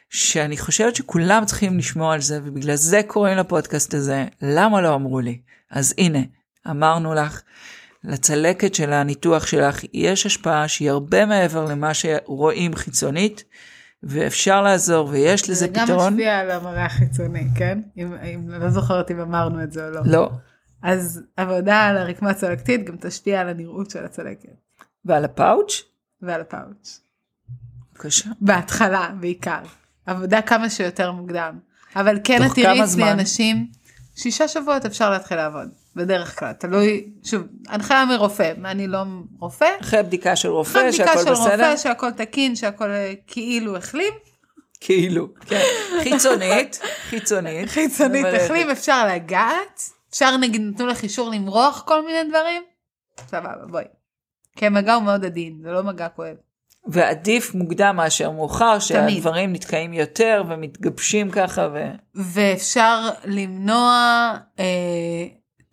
שאני חושבת שכולם צריכים לשמוע על זה, ובגלל זה קוראים לפודקאסט הזה, למה לא אמרו לי? אז הנה, אמרנו לך, לצלקת של הניתוח שלך יש השפעה שהיא הרבה מעבר למה שרואים חיצונית, ואפשר לעזור, ויש לזה זה גם פתרון. משפיע על המראה החיצוני, כן? אם, אם לא זוכרת אם אמרנו את זה או לא. לא. אז עבודה על הרקמה הצלקתית גם תשפיע על הנראות של הצלקת ועל הפאוץ'? ועל הפאוץ'. בבקשה. בהתחלה בעיקר. עבודה כמה שיותר מוקדם. אבל כן את תראי אצלי? אנשים, שישה שבועות אפשר להתחיל לעבוד. בדרך כלל, תלוי, שוב, הנחיה מרופא, אני לא רופא. אחרי בדיקה של רופא, אחרי בדיקה של בסדר? רופא שהכל תקין, שהכל אה, כאילו החלים. כאילו. כן. חיצונית, *laughs* חיצונית. חיצונית. החלים, אפשר לגעת. אפשר נגיד נתנו לך אישור למרוח כל מיני דברים. סבבה, בואי. כי המגע הוא מאוד עדין, זה לא מגע כואב. ועדיף מוקדם מאשר מאוחר, שהדברים נתקעים יותר ומתגבשים ככה ו... ואפשר למנוע אה,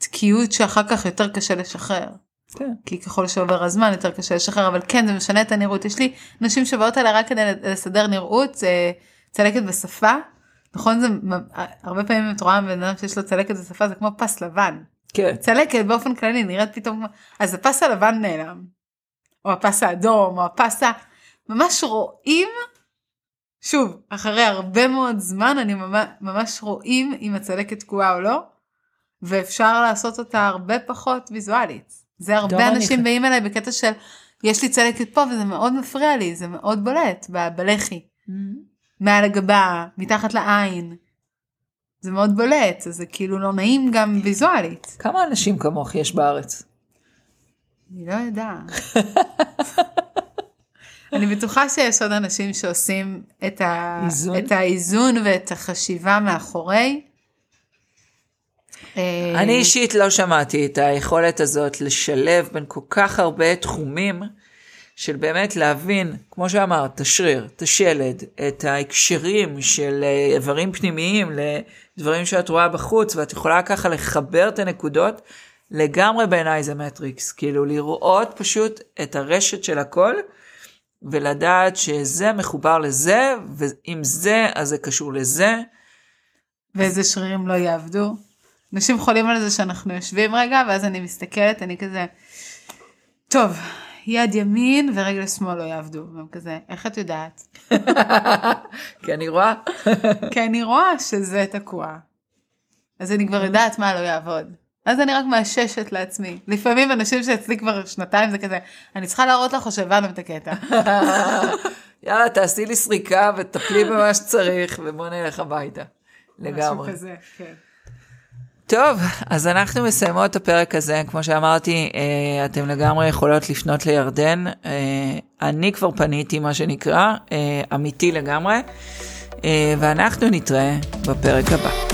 תקיעות שאחר כך יותר קשה לשחרר. כן. כי ככל שעובר הזמן יותר קשה לשחרר, אבל כן זה משנה את הנראות. יש לי נשים שבאות אליי רק כדי לסדר נראות, צלקת בשפה. נכון זה הרבה פעמים את רואה בן אדם שיש לו צלקת בשפה זה כמו פס לבן. כן. צלקת באופן כללי נראית פתאום אז הפס הלבן נעלם. או הפס האדום או הפס ה... ממש רואים. שוב אחרי הרבה מאוד זמן אני ממש רואים אם הצלקת תקועה או לא. ואפשר לעשות אותה הרבה פחות ויזואלית. זה הרבה אני אנשים ח- באים אליי בקטע של יש לי צלקת פה וזה מאוד מפריע לי זה מאוד בולט ב- בלחי. מעל הגבה מתחת לעין. זה מאוד בולט אז זה כאילו לא נעים גם ויזואלית. כמה אנשים כמוך יש בארץ? אני לא יודעת. *laughs* אני בטוחה שיש עוד אנשים שעושים את, ה... איזון? את האיזון ואת החשיבה מאחורי. אה, אני אישית לא שמעתי את היכולת הזאת לשלב בין כל כך הרבה תחומים של באמת להבין, כמו שאמרת, את השריר, את השלד, את ההקשרים של אה, איברים פנימיים לדברים שאת רואה בחוץ, ואת יכולה ככה לחבר את הנקודות, לגמרי בעיניי זה מטריקס, כאילו לראות פשוט את הרשת של הכל, ולדעת שזה מחובר לזה, ואם זה, אז זה קשור לזה. ואיזה שרירים לא יעבדו. אנשים חולים על זה שאנחנו יושבים רגע ואז אני מסתכלת אני כזה טוב יד ימין ורגל שמאל לא יעבדו והם כזה איך את יודעת *laughs* כי אני רואה, *laughs* כי אני רואה שזה תקוע. אז אני כבר יודעת מה לא יעבוד. אז אני רק מאששת לעצמי. לפעמים אנשים שאצלי כבר שנתיים זה כזה, אני צריכה להראות לך או שהבנו את הקטע. *laughs* יאללה, תעשי לי סריקה ותטפלי במה שצריך, ובוא נלך הביתה. לגמרי. משהו כזה, כן. טוב, אז אנחנו מסיימות את הפרק הזה. כמו שאמרתי, אה, אתם לגמרי יכולות לפנות לירדן. אה, אני כבר פניתי, מה שנקרא, אה, אמיתי לגמרי. ואנחנו נתראה בפרק הבא.